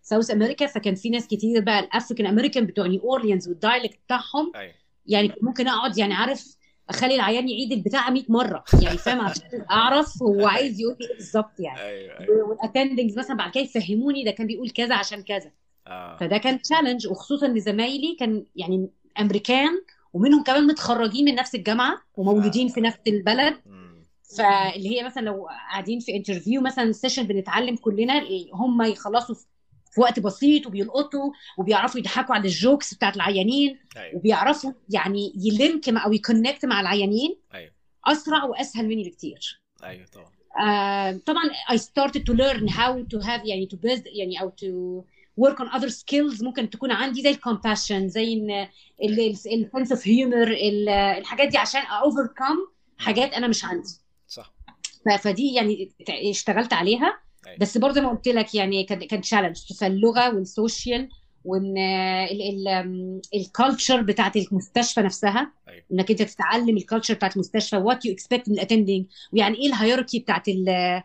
South أمريكا فكان في ناس كتير بقى ال African American بتوع نيو أورليانز وال dialect بتاعهم. يعني ممكن أقعد يعني عارف أخلي العيان يعيد البتاع 100 مرة. يعني فاهم؟ عشان أعرف هو عايز يقول إيه بالظبط يعني. أيوه أيوه. وال attendings مثلا بعد كده يفهموني ده كان بيقول كذا عشان كذا. آه. فده كان challenge وخصوصا إن زمايلي كان يعني أمريكان ومنهم كمان متخرجين من نفس الجامعة ومولودين في نفس البلد. فاللي هي مثلا لو قاعدين في interview مثلا session بنتعلم كلنا هم يخلصوا في وقت بسيط وبيلقطوا وبيعرفوا يضحكوا على ال jokes بتاعت العيانين أيوه. وبيعرفوا يعني ي link مع أو ي connect مع العيانين أيوه. أسرع وأسهل مني بكتير. أيوه طبعا. آه طبعا I started to learn how to have يعني to build يعني أو to work on other skills ممكن تكون عندي زي ال compassion زي إن ال sense of humor الحاجات دي عشان overcome حاجات أنا مش عندي. صح. فدي يعني اشتغلت عليها. أيوه. بس برضه زي ما قلت لك يعني كان challenge فاللغة وال social وإن ال culture بتاعت المستشفى نفسها. أيوه. إنك أنت تتعلم ال culture بتاعت المستشفى what you expect من ال attending ويعني إيه ال hierarchy بتاعت ال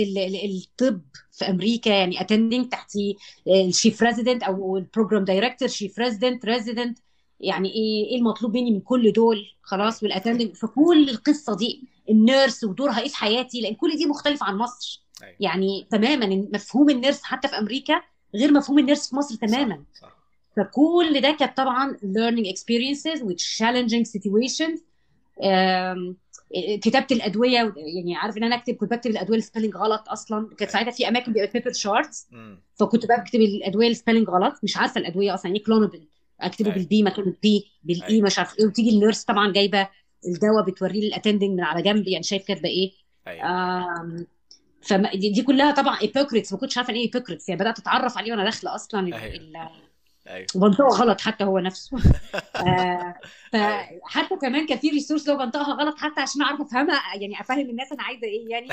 ال الطب في أمريكا يعني attending تحتي ال chief resident أو ال program director chief resident resident يعني إيه إيه المطلوب مني من كل دول؟ خلاص وال attending فكل القصة دي ال nurse ودورها إيه في حياتي؟ لأن كل دي مختلفة عن مصر. أيوه. يعني تماما مفهوم ال nurse حتى في أمريكا غير مفهوم ال nurse في مصر تماما. صح صح. فكل ده كانت طبعا learning experiences with challenging situations. كتابة الأدوية يعني عارف إن أنا أكتب كنت بكتب الأدوية ال spelling غلط أصلا. كانت ساعتها في أماكن بيبقى paper charts فكنت بكتب الأدوية ال spelling غلط. مش عارفة الأدوية أصلا يعني Klonopin أكتبه أيوة. بال B مكان ال P بال E أيوة. مش عارف إيه. وتيجي ال nurse طبعا جايبة الدواء بتوريه لل attending من على جنب. يعني شايف كاتبة إيه. أيوه. آم، فما دي دي كلها طبعا Epocrates ما كنتش عارفة إيه Epocrates يعني بدأت أتعرف عليه وأنا داخلة أصلا أيوة. أيوه وبنطقه غلط حتى هو نفسه آه، فحتى كمان كان في resource لو بنطقها غلط حتى عشان أعرف أفهمها يعني أفهم الناس أنا عايزة إيه يعني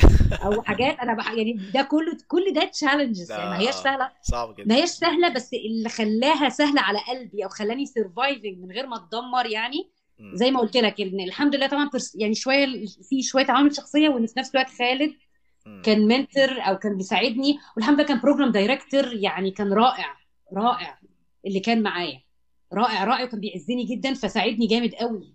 أو حاجات أنا بح يعني ده كله كل ده challenges يعني ما هياش. سهلة صعب ما جدا هياش سهلة بس اللي خلاها سهلة على قلبي أو خلاني surviving من غير ما أتدمر يعني. زي ما قلت لك إن الحمد لله طبعا يعني شوية في شوية عوامل شخصية وإن في نفس الوقت خالد. كان mentor أو كان بيساعدني والحمد لله كان program director يعني كان رائع رائع اللي كان معايا. رائع رائع وكان بيعزني جدا فساعدني جامد قوي.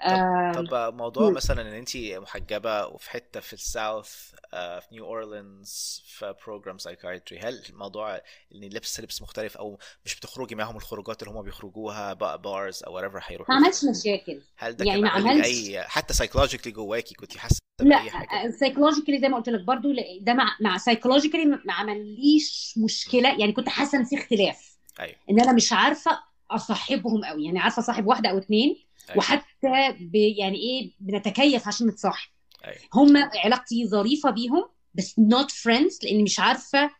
آه، طب موضوع مم. مثلا إن انت محجبة وفي حتة في ال South آه، في نيو أورلينز في program psychiatry هل الموضوع إن لبس لبس مختلف أو مش بتخرجي معاهم الخروجات اللي هم بيخرجوها bars أو whatever ما هيروحوا عملش مشاكل. هل ده يعني كان ما عمل لك عملش- اي حتى psychologically جواكي كنت حاسة لا باي حاجة psychologically زي ما قلت لك برضو ده مع مع psychologically ما عمليش مشكلة. يعني كنت حاسة إن في اختلاف. أيوه إن أنا مش عارفة أصاحبهم قوي يعني عارفة أصاحب واحدة أو اتنين أيوة. وحتى ب يعني إيه بنتكيف عشان نتصاحب أيوه هم علاقتي ظريفة بيهم بس not friends لأني مش عارفة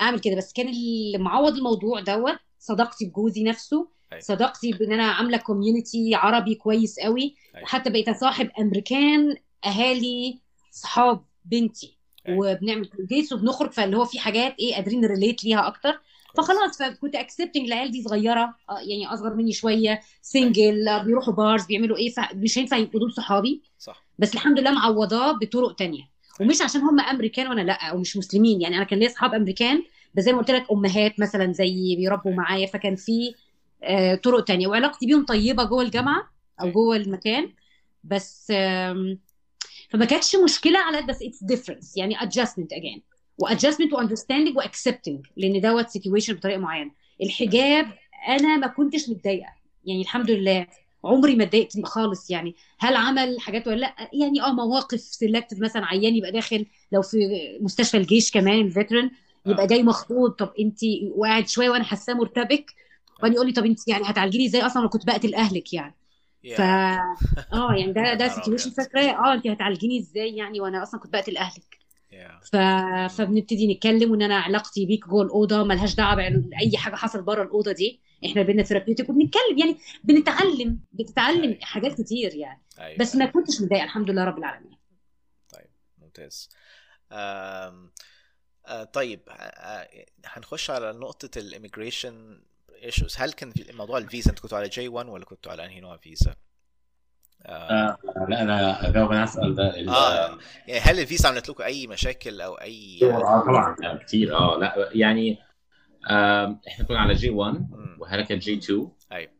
أعمل كده بس كان اللي معوض الموضوع دوت صداقتي بجوزي نفسه أيوة. صداقتي بإن أنا عاملة community عربي كويس قوي أيوة. وحتى بقيت أصاحب أمريكان أهالي صحاب بنتي أيوة. وبنعمل dates وبنخرج فاللي هو في حاجات إيه قادرين relate ليها أكتر فخلاص فكنت accepting العيال دي صغيرة آه، يعني أصغر مني شوية single بيروحوا bars بيعملوا إيه فمش هينفع يبقوا دول صحابي. صح. بس الحمد لله معوضاه بطرق تانية. ومش عشان هم أمريكان وأنا لأ أو مش مسلمين. يعني أنا كان ليا اصحاب أمريكان بس زي ما قلت لك أمهات مثلا زي بيربوا معايا فكان في آه، طرق تانية. وعلاقتي بيهم طيبة جوه الجامعة أو جوه المكان. بس فما كانتش مشكلة على بس it's different يعني adjustment again. و adjustment و understanding و accepting لأن دوت situation بطريقة معينة. الحجاب أنا ما كنتش متضايقة. يعني الحمد لله عمري ما اتضايقت خالص. يعني هل عمل حاجات ولا لأ؟ يعني آه مواقف selective مثلا عيان يبقى داخل لو في مستشفى الجيش كمان ال veteran يبقى آه. جاي مخضوض. طب انت وقاعد شوية وأنا حاساه مرتبك. وبعدين يقول لي طب انت يعني هتعالجيني إزاي؟ أصلا أنا كنت بقتل أهلك يعني. ف آه يعني ده ده situation. فاكراه. آه انت هتعالجيني إزاي يعني؟ وأنا أصلا كنت بقتل أهلك. ف... فبنبتدي نتكلم وإن أنا علاقتي بيك جوه الأوضة ملهاش دعوة باي حاجة حصلت بره الأوضة دي. إحنا بينا therapeutic وبنتكلم يعني بنتعلم بتتعلم أيوة. حاجات كتير يعني. أيوة. بس ما كنتش متضايقه الحمد لله رب العالمين. ممتاز. آم، آه، طيب آه، هنخش على نقطة ال immigration issues هل كان في موضوع الفيزا؟ أنتوا كنتوا على J 1 ولا كنتوا على أنهي نوع فيزا؟ آه. آه لا أنا أجاوب أنا اسال ده آه يعني هل الفيزا عملت لكم أي مشاكل أو أي آه طبعا آه، كتير آه لا يعني آم، إحنا كنا على J 1 مم. وهلا كانت J 2 أيوه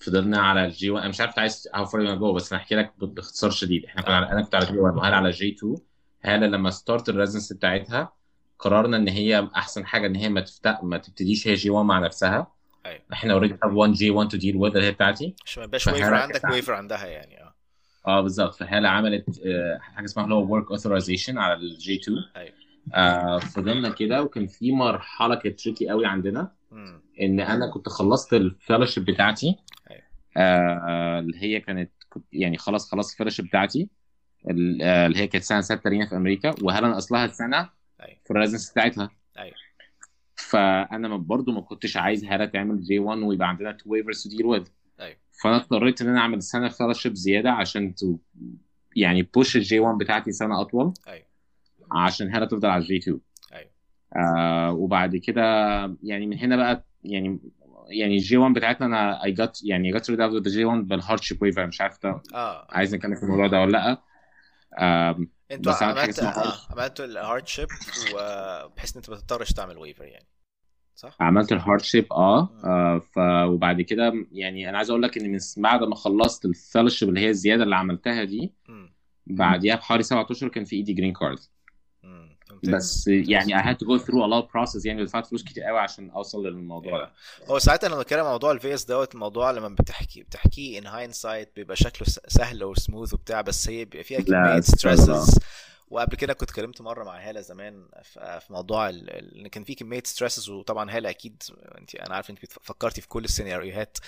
فضلنا على ال J 1 أنا مش عارف عايز how far go بس أنا احكي لك باختصار شديد. إحنا كنا على أنا كنت على J 1 وهلا على J 2 هلا لما start ال residency بتاعتها قررنا إن هي أحسن حاجة إن هي ما تفتح ما تبتديش هي J 1 مع نفسها. أيوه. إحنا already have 1 J 1 to deal with اللي هي بتاعتي. ما يبقاش waiver عندك waiver عندها يعني آه. آه بالظبط. فهلا عملت آه، حاجة اسمها اللي هو work authorization على ال J 2 أيوه. آه فضلنا كده وكان في مرحلة كانت tricky قوي عندنا مم. إن أنا كنت خلصت ال fellowship بتاعتي. أيوة. آه اللي هي كانت يعني خلاص خلاص ال fellowship بتاعتي. ال- اللي هي كانت سنة ستة لينا في أمريكا. وهلا ناقص سنه أيوه. في ال residency بتاعتها. أيوه. فأنا برضو ما كنتش عايز هلا تعمل J 1 ويبقى عندنا two waivers to deal with أيوه. فأنا اضطريت إن أنا أعمل سنه fellowship زيادة عشان to يعني push ال J 1 بتاعتي سنة أطول. أيوه. عشان هلا تفضل على ال J 2 أيوه. آه وبعد كده يعني من هنا بقى يعني يعني ال J 1 بتاعتنا أنا I got يعني got rid of J 1 بال hardship waiver مش عارف ده آه. عايز نتكلم في الموضوع ده ولا لأ. أنتوا عملت آه. hardship. عملتوا ال hardship وبحيث إن أنت ما تضطرش تعمل waiver يعني. صح؟ عملت ال hardship آه, آه. ف وبعد كده يعني أنا عايز أقول لك إن من بعد ما خلصت ال fellowship اللي هي الزيادة اللي عملتها دي. بعديها بحوالي سبعة أشهر كان في إيدي green card. بس يعني I had to go through a lot of process يعني دفعت فلوس كتير قوي عشان أوصل للموضوع ده. هو ساعات أنا بتكلم عن موضوع الفيزا دوت الموضوع لما بتحكي بتحكيه in hindsight بيبقى شكله سهل وسموث وبتاع بس هي بيبقى فيها كمية stresses وقبل كده كنت اتكلمت مرة مع هالة زمان في موضوع إن كان في كمية stresses وطبعا هالة أكيد أنت أنا عارف إنت فكرتي في كل السيناريوهات.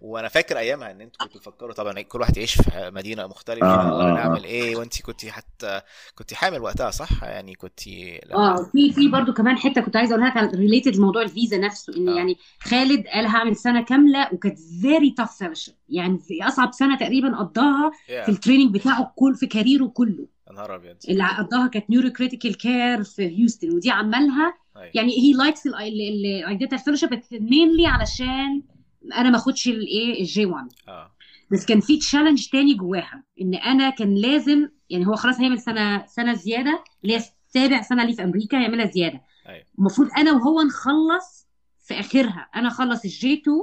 وأنا فاكر أيامها إن أنتوا كنتوا بتفكروا طبعا كل واحد يعيش في مدينة مختلفة آه، الله آه، نعمل آه. إيه وأنت كنت حتى كنت حامل وقتها صح؟ يعني كنت آه في في برضو كمان حتة كنت عايزة أقولها على related لموضوع الفيزا نفسه إن آه. يعني خالد قال هعمل سنة كاملة وكانت very tough يعني أصعب سنة تقريبا قضاها في ال training بتاعه كل في career ه كله. يا نهار أبيض. اللي قضاها كانت neuro critical care في هيوستن ودي عملها. أيوة. يعني هي لايكس اللي اديتها ال fellowship mainly علشان أنا ما أخدش الايه ال J 1 آه. بس كان في challenge تاني جواها إن أنا كان لازم يعني هو خلاص هيعمل سنة سنة زيادة اللي هي سابع سنة ليه في أمريكا هيعملها زيادة. أيوه. المفروض أنا وهو نخلص في آخرها أنا أخلص ال J 2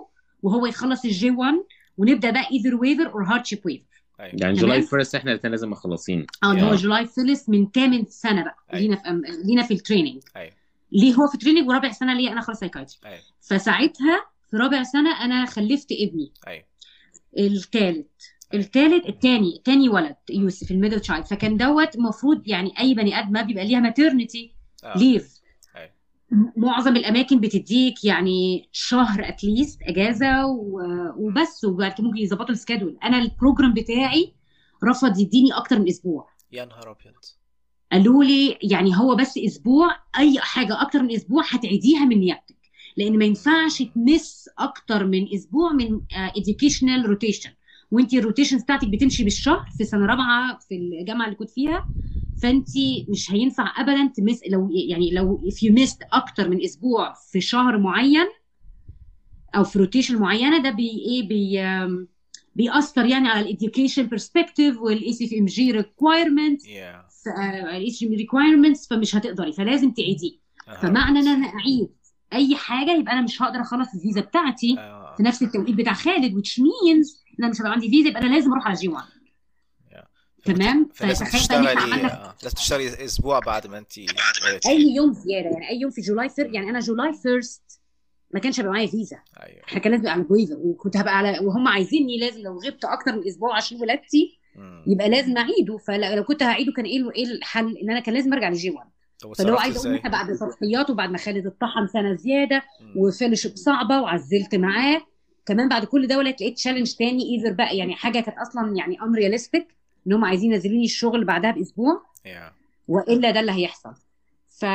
وهو يخلص ال J 1 ونبدأ بقى either waiver or hardship waiver أيوه. يعني. July first إحنا الاثنين لازم مخلصين. آه اللي هو. July first من تامن سنة بقى. أيوة. لينا في أم... لينا في ال training أيوه. ليه هو في training ورابع سنة ليه أنا خلاص psychiatry أيوه. فساعتها في رابع سنة أنا خلفت ابني. أيوه. الثالث الثالث الثاني تاني ولد يوسف ال middle child فكان دوت المفروض يعني أي بني آدم بيبقى ليها maternity آه. leave أيوة. معظم الأماكن بتديك يعني شهر at least إجازة وبس وبعد كده ممكن يظبطوا ال schedule أنا ال program بتاعي رفض يديني أكتر من أسبوع. يا نهار أبيض. قالوا لي يعني هو بس أسبوع أي حاجة أكتر من أسبوع هتعيديها من نيابتك. لأن ما ينفعش ت miss أكتر من أسبوع من educational rotation وأنت ال rotation بتاعتك بتمشي بالشهر في سنة رابعة في الجامعة اللي كنت فيها. فانت مش هينفع ابدا ت miss لو يعني لو if you missed أكتر من أسبوع في شهر معين أو في rotation معينة ده بي إيه بي بيأثر يعني على ال education perspective وال ECFMG requirement يا الايش requirements فمش هتقدري فلازم تعيديه فمعنى إن أنا أعيد أي حاجة يبقى أنا مش هقدر أخلص الفيزا بتاعتي آه. في نفس التوقيت بتاع خالد which means إن أنا مش هيبقى عندي فيزا يبقى أنا لازم أروح على J 1 تمام فلازم فتخيل إحنا تشتغلي عملنا. لازم تشتغلي أسبوع بعد ما انت أي يوم زيادة يعني أي يوم في July fir يعني أنا July first ما كانش هيبقى معايا فيزا أيوه إحنا كان لازم على ال waiver وكنت هبقى على وهم عايزيني لازم لو غبت أكتر من أسبوع عشان ولادتي. يبقى لازم أعيده فلو كنت هعيده كان إيه إيه الحل إن أنا كان لازم أرجع ل J 1 طب فاللي هو اتصرفتي عايز أقول؟ إحنا بعد تضحيات وبعد ما خالد اتطحن سنة زيادة مم. و fellowship صعبة وعزلت معاه كمان بعد كل ده لقيت challenge تاني either بقى يعني حاجة كانت أصلا يعني unrealistic ان هم عايزين ينزلوني الشغل بعدها بأسبوع يا وإلا ده اللي هيحصل ف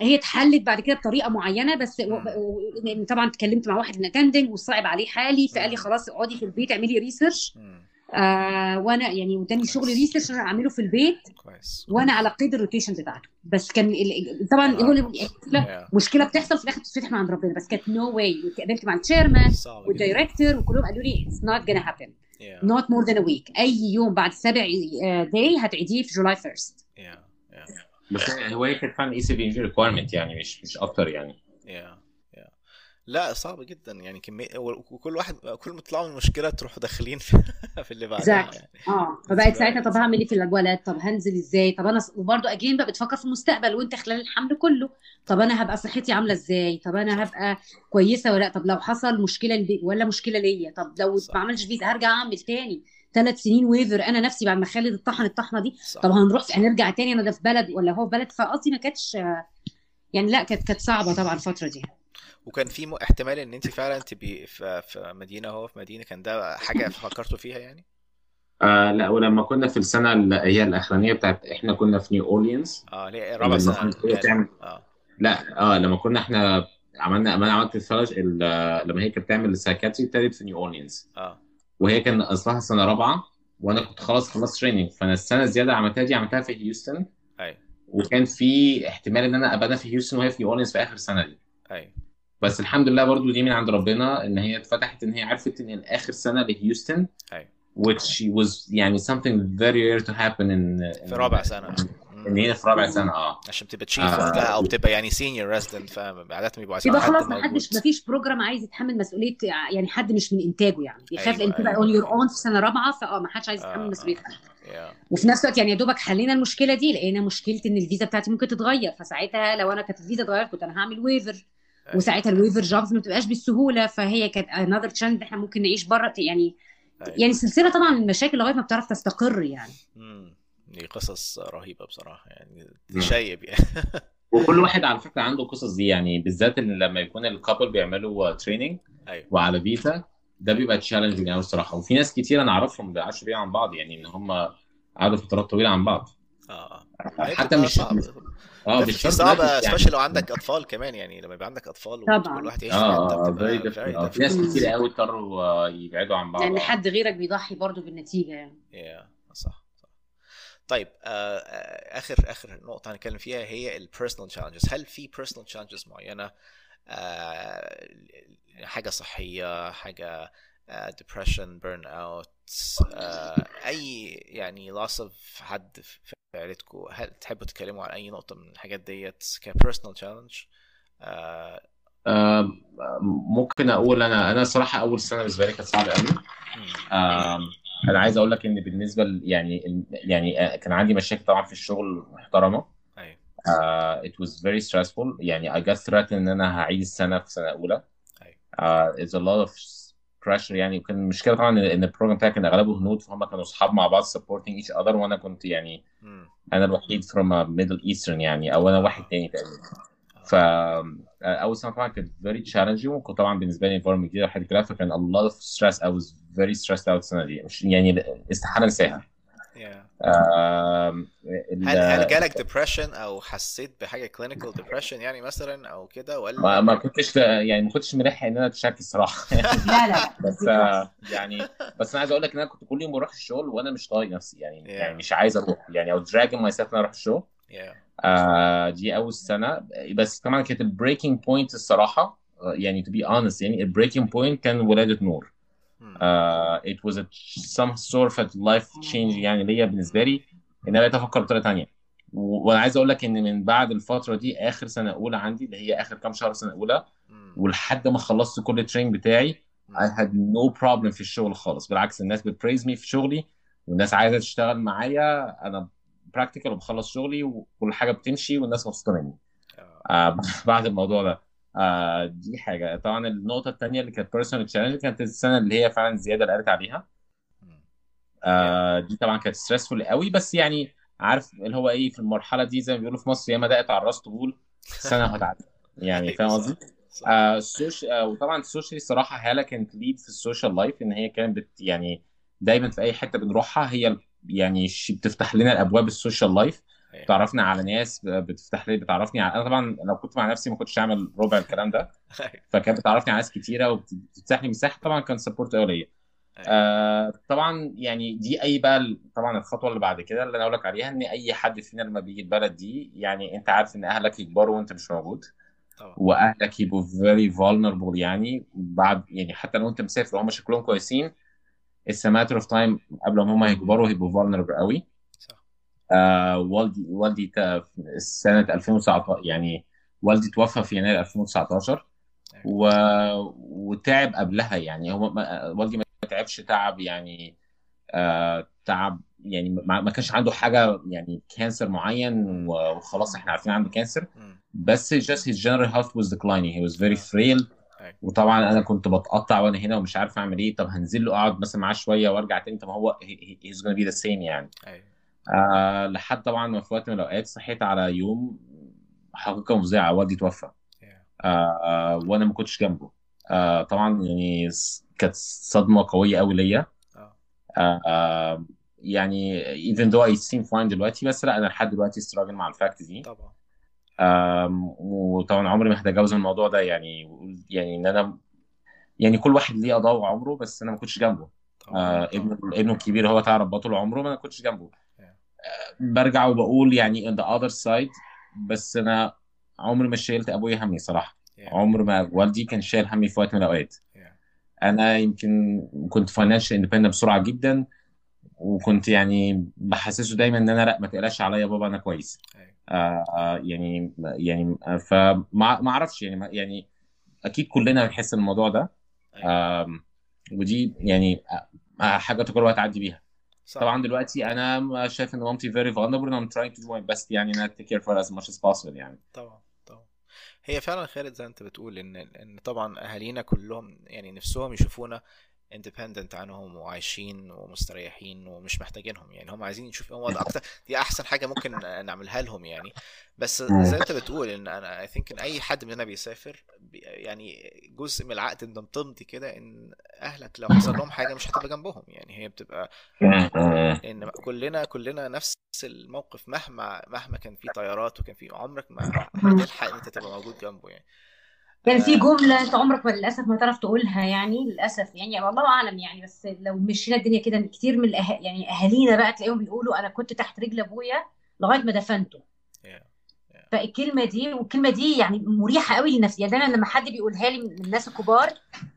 هي اتحلت بعد كده بطريقة معينة بس و... و... لأن طبعا اتكلمت مع واحد من attending وصعب عليه حالي فقال لي. خلاص اقعدي في البيت اعملي research. آه وأنا يعني واداني شغل. research أنا أعمله في البيت كويس وأنا على قيد ال rotation بتاعته بس كان ال- طبعا آه. هو yeah. مشكلة بتحصل في الآخر بتتفتح من عند ربنا بس كانت no way واتقابلت مع ال chairman. وال director وكلهم قالوا لي it's not gonna happen yeah. not more than a week أي يوم بعد سبع day هتعيديه في July 1 yeah. yeah. بس هو هي كانت فعلا ECFMG requirement يعني مش مش أكتر يعني yeah yeah لا صعب جدا. يعني كمية وكل واحد كل ما تطلعوا من مشكلة تروحوا داخلين في, في اللي بعدها. يعني. آه. فبقت ساعتها طب هعمل إيه في الولد طب هنزل إزاي؟ طب أنا وبرضه أجين بقى بتفكر في المستقبل وأنت خلال الحمل كله. طب أنا هبقى صحتي عاملة إزاي؟ طب أنا هبقى كويسة ولا لأ؟ طب لو حصل مشكلة لبي ولا مشكلة ليا؟ طب لو صح. ما عملتش فيزا هرجع أعمل تاني. ثلاث سنين ويفر أنا نفسي بعد ما خالد الطحن الطحنة دي صح. طب هنروح هنرجع تاني أنا ده في بلد ولا هو في بلد؟ فقصدي ما كانتش يعني لأ كانت كانت صعبة طبعا الفترة دي. وكان في احتمال إن أنت فعلا تبقي في, في مدينة هو في مدينة كان ده حاجة فكرتوا فيها يعني؟ آه لا ولما كنا في السنة اللي هي الأخرانية بتاعت إحنا كنا في نيو اورليانز آه ليه رابع لما سنة كنت يعني. تعمل- آه. لا آه لما كنا إحنا عملنا أنا عملت الفلاش ال- لما هي كانت بتعمل ال psychiatry ابتدت في نيو اورليانز آه. وهي كان اصلها سنة رابعة وأنا كنت خلاص خلصت training فأنا السنة الزيادة عملتها دي عملتها في هيوستن اي وكان في احتمال إن أنا أبقى أنا في هيوستن وهي في نيو اورليانز في آخر سنة دي. اي بس الحمد لله برضو دي من عند ربنا إن هي اتفتحت إن هي عرفت إن اخر سنة لهيوستن أي. which was يعني something very rare to happen in في رابع سنة إن هي في رابع سنة آه عشان تبقى chief آه. وقتها أو بتبقى يعني senior resident فعادة بيبقوا عايزين يبقى خلاص ما. حدش ما فيش program عايز يتحمل مسؤولية يعني حد مش من إنتاجه يعني بيخاف أيوة، لأن تبقى. on your own في سنة رابعة فآه ما حدش عايز آه، يتحمل آه. مسؤوليه حد يا. وفي نفس الوقت يعني يا دوبك حلينا المشكلة دي لقينا مشكلة إن الفيزا بتاعتي ممكن تتغير فساعتها لو أنا كانت الفيزا اتغيرت كنت أنا هعمل waiver. وساعتها ال waiver jobs ما بتبقاش بالسهولة فهي كانت another challenge إحنا ممكن نعيش بره يعني أي. يعني سلسلة طبعا المشاكل لغاية ما بتعرف تستقر يعني مم. دي قصص رهيبة بصراحة يعني. تشيب يعني وكل واحد على فكرة عنده قصص دي يعني بالذات إن لما يكون ال couple بيعملوا training أيوه وعلى فيزا ده بيبقى challenging قوي الصراحة وفي ناس كتير أنا أعرفهم ما بيعرفش بيه عن بعض يعني إن هم قعدوا فترات طويلة عن بعض آه حتى مش صعب. آه مش يعني. special لو عندك أطفال كمان يعني لما يبقى عندك أطفال طبعاً. وكل واحد يعيش في آه حتة آه آه في ناس. كتير قوي اضطروا آه، يبعدوا عن بعض لأن آه. حد غيرك بيضحي برضه بالنتيجة يعني yeah. صح صح طيب آه آه، آخر آخر نقطة هنتكلم فيها هي ال personal challenges هل في personal challenges معينة آه حاجة صحية حاجة depression burnout أي يعني loss of حد في عيلتكم هل تحبوا تتكلموا عن أي نقطة من الحاجات ديت ك personal challenge آم، ممكن أقول أنا أنا صراحة أول سنة بالنسبة لي كانت صعبة قوي أنا عايز أقول لك إن بالنسبة يعني يعني آه، كان عندي مشاكل طبعا في الشغل محترمة. أيوه. uh, it was very stressful. يعني I got threatened إن أنا هعيد السنة في سنة أولى. أيوه. uh, it's a lot of pressure يعني وكان المشكلة طبعا ان البروجرام بتاعي كان أغلبه هنود فهم كانوا أصحاب مع بعض supporting each other وأنا كنت يعني. أنا الوحيد a middle eastern يعني أو أنا واحد تاني تقريبا. ف أول سنة طبعا كانت very challenging وكنت طبعا بالنسبة لي environment جديد وحاجات كده فكان a lot of stress I was very stressed out السنة دي. مش يعني استحالة أنساها. هل هل جالك depression أو حسيت بحاجة clinical depression يعني مثلا أو كده؟ ولا ما ما كنتش يعني ما كنتش ملحق إن أنا اتشكل الصراحة. لا لا لا. بس يعني بس أنا عايز أقول لك إن أنا كنت كل يوم بروح الشغل وأنا مش طايق نفسي. يعني Yeah. يعني مش عايز أروح. يعني أو dragging myself إن أنا أروح الشغل. Yeah. آه دي أول سنة. بس طبعا كانت ال breaking point الصراحة. يعني to be honest يعني ال breaking point كان ولادة نور. آه it was a some sort of life change يعني ليا بالنسبة لي إن أنا بقيت أفكر بطريقة ثانية وأنا عايز أقول لك إن من بعد الفترة دي آخر سنة أولى عندي اللي هي آخر كام شهر سنة أولى. ولحد ما خلصت كل ال training بتاعي I had no problem في الشغل خالص. بالعكس الناس بت praise me في شغلي والناس عايزة تشتغل معايا أنا practical وبخلص شغلي وكل حاجة بتمشي والناس مبسوطة مني. آه. آه بعد الموضوع ده. آه دي حاجة طبعا النقطة الثانية اللي كانت personal challenge كانت السنة اللي هي فعلا زيادة اللي قالت عليها. آه دي طبعا كانت stressful قوي بس يعني عارف اللي هو إيه في المرحلة دي زي ما بيقولوا في مصر ياما دقت على الراس طبول سنة وهتعدي يعني فاهم. قصدي؟ آه. آه وطبعا ال social صراحة هالة كانت lead في ال social life إن هي كانت بت... يعني دايما في أي حتة بنروحها هي يعني بتفتح لنا الأبواب ال social life أيوة. بتعرفنا على ناس بتفتح لي بتعرفني على أنا طبعا لو كنت مع نفسي ما كنتش هعمل ربع الكلام ده. أيوة. فكانت بتعرفني على ناس كتيرة وبتفتح لي مساحة طبعا كان support قوي ليا. أيوة. آه طبعا يعني دي أي بقى طبعا الخطوة اللي بعد كده اللي أنا أقول لك عليها إن أي حد فينا لما بيجي البلد دي يعني أنت عارف إن أهلك يكبروا وأنت مش موجود. طبعا. وأهلك يبقوا very vulnerable يعني. بعد يعني حتى لو أنت مسافر وهم شكلهم كويسين. It's a matter of time قبل ما هم يكبروا هيبقوا vulnerable قوي آه والدي والدي سنة 2019 يعني والدي توفى في يناير 2019 و... وتعب قبلها يعني هو ما... والدي ما تعبش تعب يعني آه تعب يعني ما... ما كانش عنده حاجة يعني كانسر معين وخلاص إحنا عارفين عنده كانسر. بس just his general health was declining. He was very frail. أيوة. وطبعا أنا كنت بتقطع وأنا هنا ومش عارف أعمل إيه. طب هنزل له أقعد مثلا معاه شوية وأرجع تاني. طب هو he- he- he's gonna be the same يعني. أيوة. آه لحد طبعا ما في وقت من الأوقات صحيت على يوم حقيقة مفزعه والدي توفى. آه وأنا ما كنتش جنبه. آه طبعا يعني كانت صدمة قوية قوي ليا. آه. آه يعني even though I seem fine دلوقتي بس لأ أنا لحد دلوقتي استراجل مع الفاكت دي. طبعا. وطبعا عمري ما هتجاوز الموضوع ده يعني يعني إن أنا يعني كل واحد ليه قضاء وعمره بس أنا ما كنتش جنبه. آه ابنه ابنه الكبير هو تعرف بطل عمره ما أنا كنتش جنبه. برجع وبقول يعني the other side بس أنا عمري ما شيلت أبويا همي صراحة Yeah. عمر ما والدي كان شايل همي في وقت من الأوقات Yeah. أنا يمكن كنت financial independent بسرعة جدا وكنت يعني بحسسه دايما إن أنا لأ ما تقلقش عليا يا بابا أنا كويس أيوة. آه آه، يعني يعني آه، فما ما أعرفش يعني يعني أكيد كلنا بنحس الموضوع ده. آم، ودي يعني آه، حاجة تجربة هتعدي بيها صح. طبعا دلوقتي أنا شايف إن مامتي vulnerable and I'm trying to do my best يعني إن care of her as much as possible يعني طبعا طبعا هي فعلا خالد زي ما أنت بتقول إن إن طبعا أهالينا كلهم يعني نفسهم يشوفونا اندبندنت عنهم وعايشين ومستريحين ومش محتاجينهم يعني. هم عايزين يشوفوا ده أكتر دي أحسن حاجة ممكن نعملها لهم يعني. بس زي أنت بتقول إن أنا اي ثينك إن أي حد مننا بيسافر بي- يعني جزء من العقد انت بتمضي كده إن أهلك لو حصل لهم حاجة مش هتبقى جنبهم يعني. هي بتبقى إن كلنا كلنا نفس الموقف مهما مهما كان في طيارات وكان في عمرك ما هتلحق إن أنت تبقى موجود جنبه يعني. كان في جملة أنت عمرك ما للأسف ما تعرف تقولها يعني للأسف يعني والله أعلم يعني بس لو مشينا الدنيا كده كتير من الأه... يعني أهالينا بقى تلاقيهم بيقولوا أنا كنت تحت رجل أبويا لغاية ما دفنته. Yeah. فالكلمة دي والكلمة دي يعني مريحة قوي للنفس يعني دايما لما حد بيقولها لي من الناس الكبار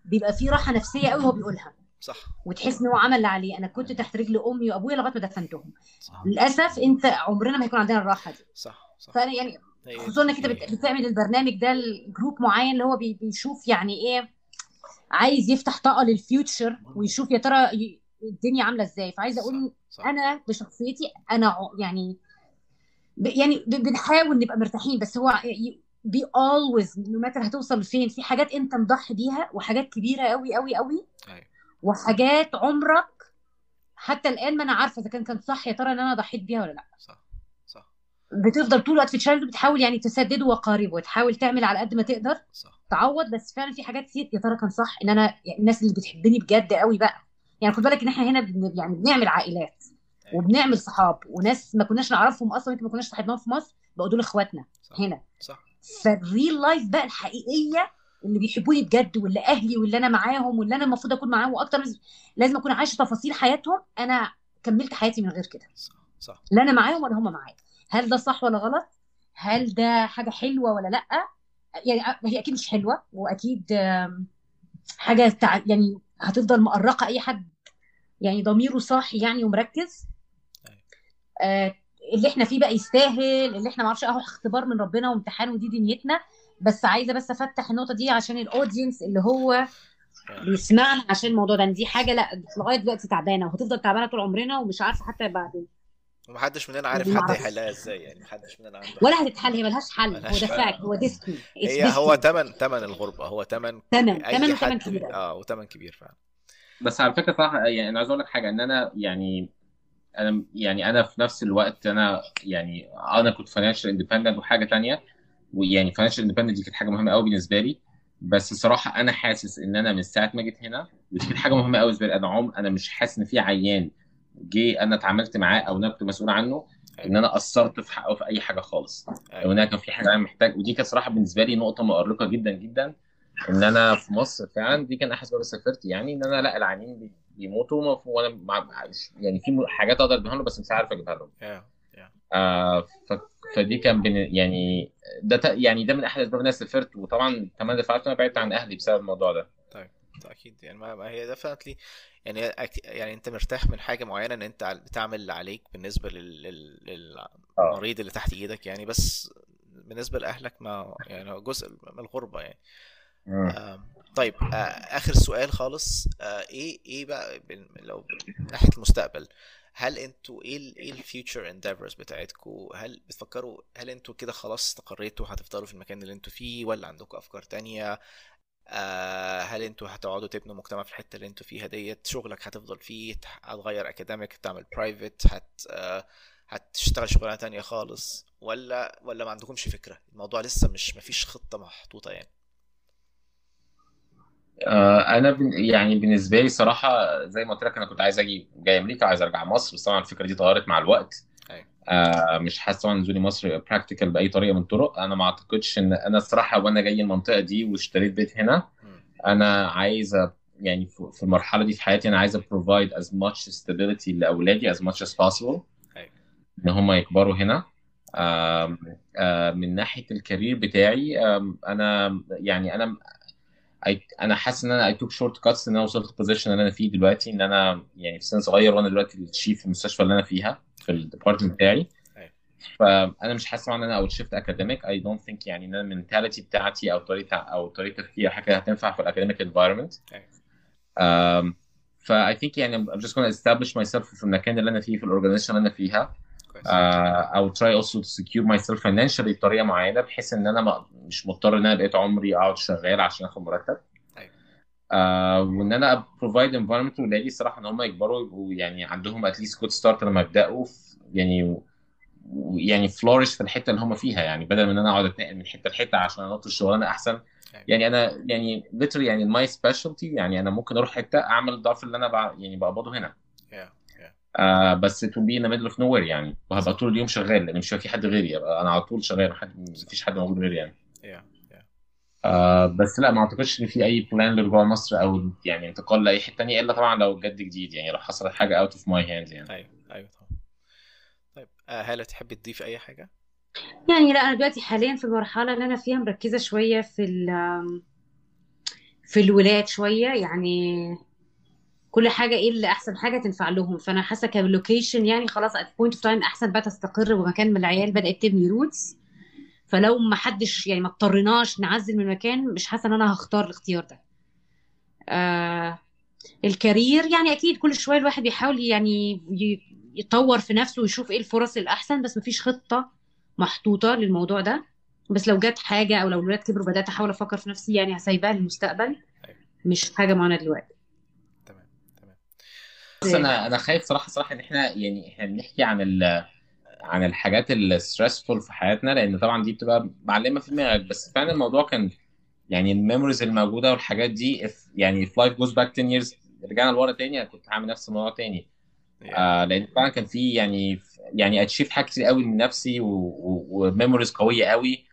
بيبقى في راحة نفسية قوي وهو بيقولها. صح. وتحس إن هو عمل اللي عليه أنا كنت تحت رجل أمي وأبويا لغاية ما دفنتهم. صح. للأسف أنت عمرنا ما هيكون عندنا الراحة دي. صح صح. فأنا يعني هي خصوصا إنك أنت بت- بتعمل البرنامج ده ل group معين اللي هو بي- بيشوف يعني إيه عايز يفتح طاقة لل future ويشوف يا ترى الدنيا عاملة إزاي. فعايزة أقول صح. صح أنا بشخصيتي أنا يعني يعني بنحاول نبقى مرتاحين بس هو be always no matter هتوصل لفين. في حاجات أنت مضحي بيها وحاجات كبيرة قوي قوي قوي أيوة. وحاجات عمرك حتى الآن ما أنا عارفة إذا كان كان صح يا ترى إن أنا ضحيت بيها ولا لأ. صح. بتفضل طول الوقت في تشايلد بتحاول يعني تسدده وقاربه وتحاول تعمل على قد ما تقدر صح. تعوض بس فعلا في حاجات كتير يا ترى كان صح إن أنا يعني الناس اللي بتحبني بجد قوي بقى؟ يعني خد بالك إن إحنا هنا بن يعني بنعمل عائلات أيوة. وبنعمل صحاب وناس ما كناش نعرفهم أصلا أنت ما كناش صاحبناهم في مصر بقوا دول إخواتنا صح. هنا. صح. فالريل لايف بقى الحقيقية اللي بيحبوني بجد واللي أهلي واللي أنا معاهم واللي أنا المفروض أكون معاهم وأكتر لازم أكون عايشة تفاصيل حياتهم أنا كملت حياتي من غير كده. صح. صح. لا أنا معاهم ولا هم معايا. هل ده صح ولا غلط؟ هل ده حاجة حلوة ولا لأ؟ يعني هي أكيد مش حلوة وأكيد حاجة تع... يعني هتفضل مقرقه أي حد. يعني ضميره صاحي يعني ومركز. آه اللي إحنا فيه بقى يستاهل اللي إحنا معرفش أهو اختبار من ربنا وامتحان ودي دنيتنا. بس عايزة بس أفتح النقطة دي عشان الاودينس اللي هو بيسمعنا عشان الموضوع ده. دي حاجة لأ لغاية دلوقتي تعبانة وهتفضل تعبانة طول عمرنا ومش عارفة حتى بعدين. ومحدش مننا عارف حد. يحلها إزاي يعني محدش مننا عنده ولا هتتحل هي ملهاش حل. هو ده حل. fact هو destiny هي هو تمن تمن الغربة. هو تمن تمن تمن وتمن حد كبير آه وتمن كبير فعلا. بس على فكرة صح يعني أنا عايز أقول لك حاجة إن أنا يعني أنا يعني أنا في نفس الوقت أنا يعني أنا كنت financial independent وحاجة تانية ويعني financial independent دي كانت حاجة مهمة قوي بالنسبة لي. بس الصراحه أنا حاسس إن أنا من ساعة ما جيت هنا ودي كانت حاجة مهمة قوي بالنسبة لي. أنا عم أنا مش حاسس إن في عيان. جه أنا اتعاملت معاه أو أنا كنت مسؤول عنه إن أنا قصرت في حقه في أي حاجة خالص. أو أيوه. إن أنا كان في حاجة أنا محتاج ودي كانت صراحة بالنسبة لي نقطة مؤرقة جدا جدا إن أنا في مصر فعلا دي كان احد اسباب سافرت يعني إن أنا لا العيانين بي- بيموتوا وأنا مع- يعني في حاجات أقدر أجيبها لهم بس مش عارف أجيبها لهم آه ف... فدي كان بين يعني ده ت... يعني ده من أحد أسباب إن أنا سافرت وطبعا كمان دفعت أنا بعدت عن أهلي بسبب الموضوع ده. أكيد يعني ما هي definitely يعني يعني أنت مرتاح من حاجة معينة إن أنت بتعمل اللي عليك بالنسبة. آه. للمريض اللي تحت إيدك يعني بس بالنسبة لأهلك ما يعني جزء من الغربة يعني. طيب آه، آخر سؤال خالص آه، إيه إيه بقى لو من ناحية المستقبل هل أنتوا إيه ال إيه ال future endeavors بتاعتكم هل بتفكروا هل أنتوا كده خلاص استقريتوا هتفضلوا في المكان اللي أنتوا فيه ولا عندكم أفكار تانية؟ آه، هل أنتوا هتقعدوا تبنوا مجتمع في الحتة اللي أنتوا فيها ديت؟ شغلك هتفضل فيه هتغير academic تعمل private هت آه، هتشتغل شغلانة تانية خالص ولا ولا ما عندكمش فكرة؟ الموضوع لسه مش مفيش خطة محطوطة يعني. آه أنا. يعني بالنسبة لي صراحة زي ما قلت لك أنا كنت عايز أجي جاي أمريكا عايز أرجع مصر. بس طبعا الفكرة دي اتغيرت مع الوقت. آه مش حاسس طبعا نزولي مصر practical بأي طريقة من الطرق أنا ما أعتقدش إن أنا الصراحة وأنا جاي المنطقة دي واشتريت بيت هنا. أنا عايز يعني في المرحلة دي في حياتي أنا عايز provide as much stability لأولادي as much as possible. أيوه. إن هم يكبروا هنا. من ناحية ال career بتاعي أنا يعني أنا أنا حاسس إن أنا I took short cuts إن أنا وصلت ال position اللي أنا فيه دلوقتي إن أنا يعني في سن صغير وأنا دلوقتي ال chief في المستشفى اللي أنا فيها في ال department بتاعي. أيوه. فأنا مش حاسس إن أنا I'd shift academic I don't think يعني إن أنا ال mentality بتاعتي أو طريقة أو طريقة تفكيري حاجة هتنفع في ال academic environment فا I think يعني I'm just gonna establish myself في المكان اللي أنا فيه في ال organization اللي أنا فيها. Uh, أو try also to secure myself financially بطريقة معينة بحيث أنا ما مش مضطر إن أنا بقيت عمري أقعد شغال عشان آخد مرتب. أيوه. uh, وإن أنا provide environment لولادي الصراحة إن هم يكبروا يبقوا يعني عندهم at least good start لما يبدأوا في- يعني يعني flourish في الحتة اللي هم فيها يعني بدل من إن أنا أقعد أتنقل من حتة لحتة عشان أنط الشغلانة أحسن. أيوه. يعني أنا يعني literally يعني my specialty يعني أنا ممكن أروح حتة أعمل الضعف اللي أنا بع... يعني بقبضه هنا. آه بس will be in the middle of nowhere يعني. وهبقى طول اليوم شغال لأن مش في حد غيري. أنا على طول شغال حد مفيش حد موجود غيري يعني. يا يا آه بس لا ما أعتقدش إن في أي بلان لرجوع مصر أو يعني انتقال لأي حتة ثانية إلا طبعا لو جد جديد يعني لو حصلت حاجة out of my hands يعني. أيوه أيوه طبعا. طيب آه، هالة تحبي تضيف أي حاجة؟ يعني لا أنا دلوقتي حاليا في المرحلة اللي أنا فيها مركزة شوية في ال- في الولاد شوية. يعني كل حاجة إيه اللي أحسن حاجة تنفع لهم. فأنا حاسة ك location يعني خلاص at point of time أحسن بقى تستقر ومكان من العيال بدأت تبني roots فلو ما حدش يعني ما اضطريناش نعزل من مكان مش حاسة إن أنا هختار الاختيار ده. آه ال career يعني أكيد كل شوية الواحد بيحاول يعني يطور في نفسه ويشوف إيه الفرص الأحسن بس مفيش خطة محطوطة للموضوع ده. بس لو جت حاجة أو لو الولاد كبروا بدات أحاول أفكر في نفسي يعني هسيبها للمستقبل. أيوة. مش حاجة معينة دلوقتي. بس أنا أنا خايف صراحة صراحة إن إحنا يعني إحنا بنحكي عن ال عن الحاجات ال stressful في حياتنا لأن طبعا دي بتبقى معلمة في دماغك. بس فعلا الموضوع كان يعني ال memories الموجودة والحاجات دي if يعني if life goes back 10 years رجعنا لورا تاني أنا كنت هعمل نفس الموضوع تاني. Yeah. آه لأن فعلا كان في يعني يعني achieve حاجات كتير قوي من نفسي و memories قوية قوي.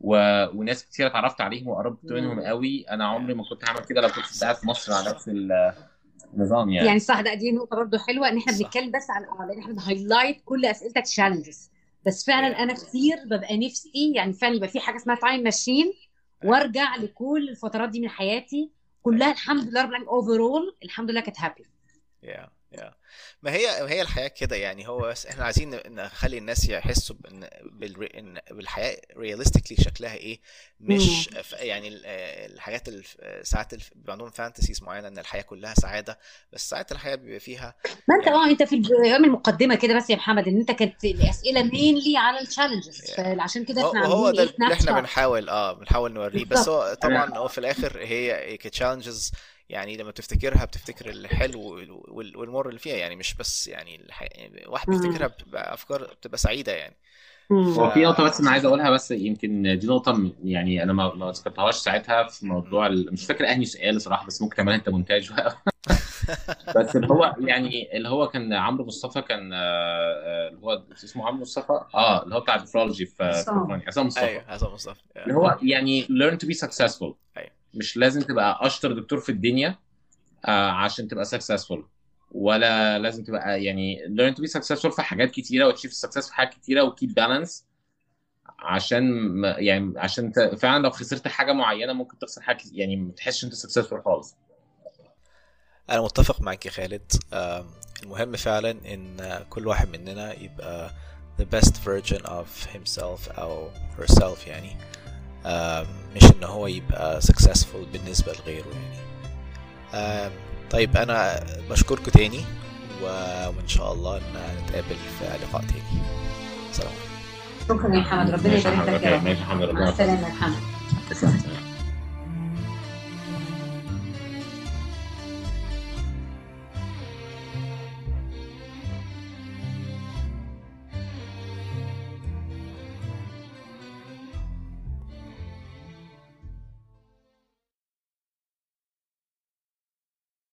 و... وناس كتير اتعرفت عليهم وقربت منهم قوي. أنا عمري ما كنت هعمل كده لو كنت قاعد في مصر على نفس النظام يعني. يعني صح ده دي نقطة برضو حلوة إن إحنا. بنتكلم بس على لأن إحنا بن highlight كل أسئلتك challenges بس فعلا Yeah. أنا كتير ببقى نفسي يعني فعلا يبقى في حاجة اسمها time machine وأرجع لكل الفترات دي من حياتي. كلها الحمد لله رب العالمين overall الحمد لله كانت happy يا ما هي ما هي الحياة كده يعني هو بس إحنا عايزين نخلي الناس يحسوا بإن إن بالحياة realistically شكلها إيه مش ف- يعني ال- آه، الحاجات ساعات الف- بيبقى عندهم fantasies معينة إن الحياة كلها سعادة بس ساعات الحياة بيبقى فيها ما أنت يعني- آه أنت في الأيام المقدمة كده بس يا محمد إن أنت كانت الأسئلة mainly على ال challenges. فعشان كده إحنا هو ده اللي إحنا. بنحاول آه بنحاول نوريه بس. هو طبعا هو في الآخر هي ك challenges يعني لما بتفتكرها بتفتكر الحلو وال- وال- والمر اللي فيها يعني مش بس يعني الح... واحد مم. بيفتكرها بتبقى أفكار بتبقى سعيدة يعني مم. هو في نقطة بس أنا عايز أقولها بس يمكن دي نقطة يعني أنا ما ما ذكرتهاش ساعتها في موضوع ال... مش فاكر أنهي سؤال صراحة بس ممكن تعملها أنت مونتاج بس اللي هو يعني اللي هو كان عمرو مصطفى كان آه، آه، اللي هو اسمه عمرو مصطفى آه اللي هو بتاع النفرولوجي في في عصام. ألمانيا عصام مصطفى أيوه حسن مصطفى اللي هو يعني learn to be successful أيوة. مش لازم تبقى أشطر دكتور في الدنيا آه، عشان تبقى successful. ولا لازم تبقى يعني learn to be successful في حاجات كتيرة وتشيف success في حاجات كتيرة وكيب بالانس عشان يعني عشان فعلا لو خسرت حاجة معينة ممكن تخسر حاجة يعني ما تحسش إنت successful خالص. أنا متفق معاك يا خالد. آم، المهم فعلا إن كل واحد مننا يبقى the best version of himself أو herself يعني. مش إن هو يبقى successful بالنسبة لغيره يعني. طيب أنا بشكركم تاني وإن شاء الله إن نتقابل في لقاء تاني. سلام. عليكم شكرا يا محمد. ربنا يبارك لك يا رب. محمد. مع ربنا السلامة يا محمد.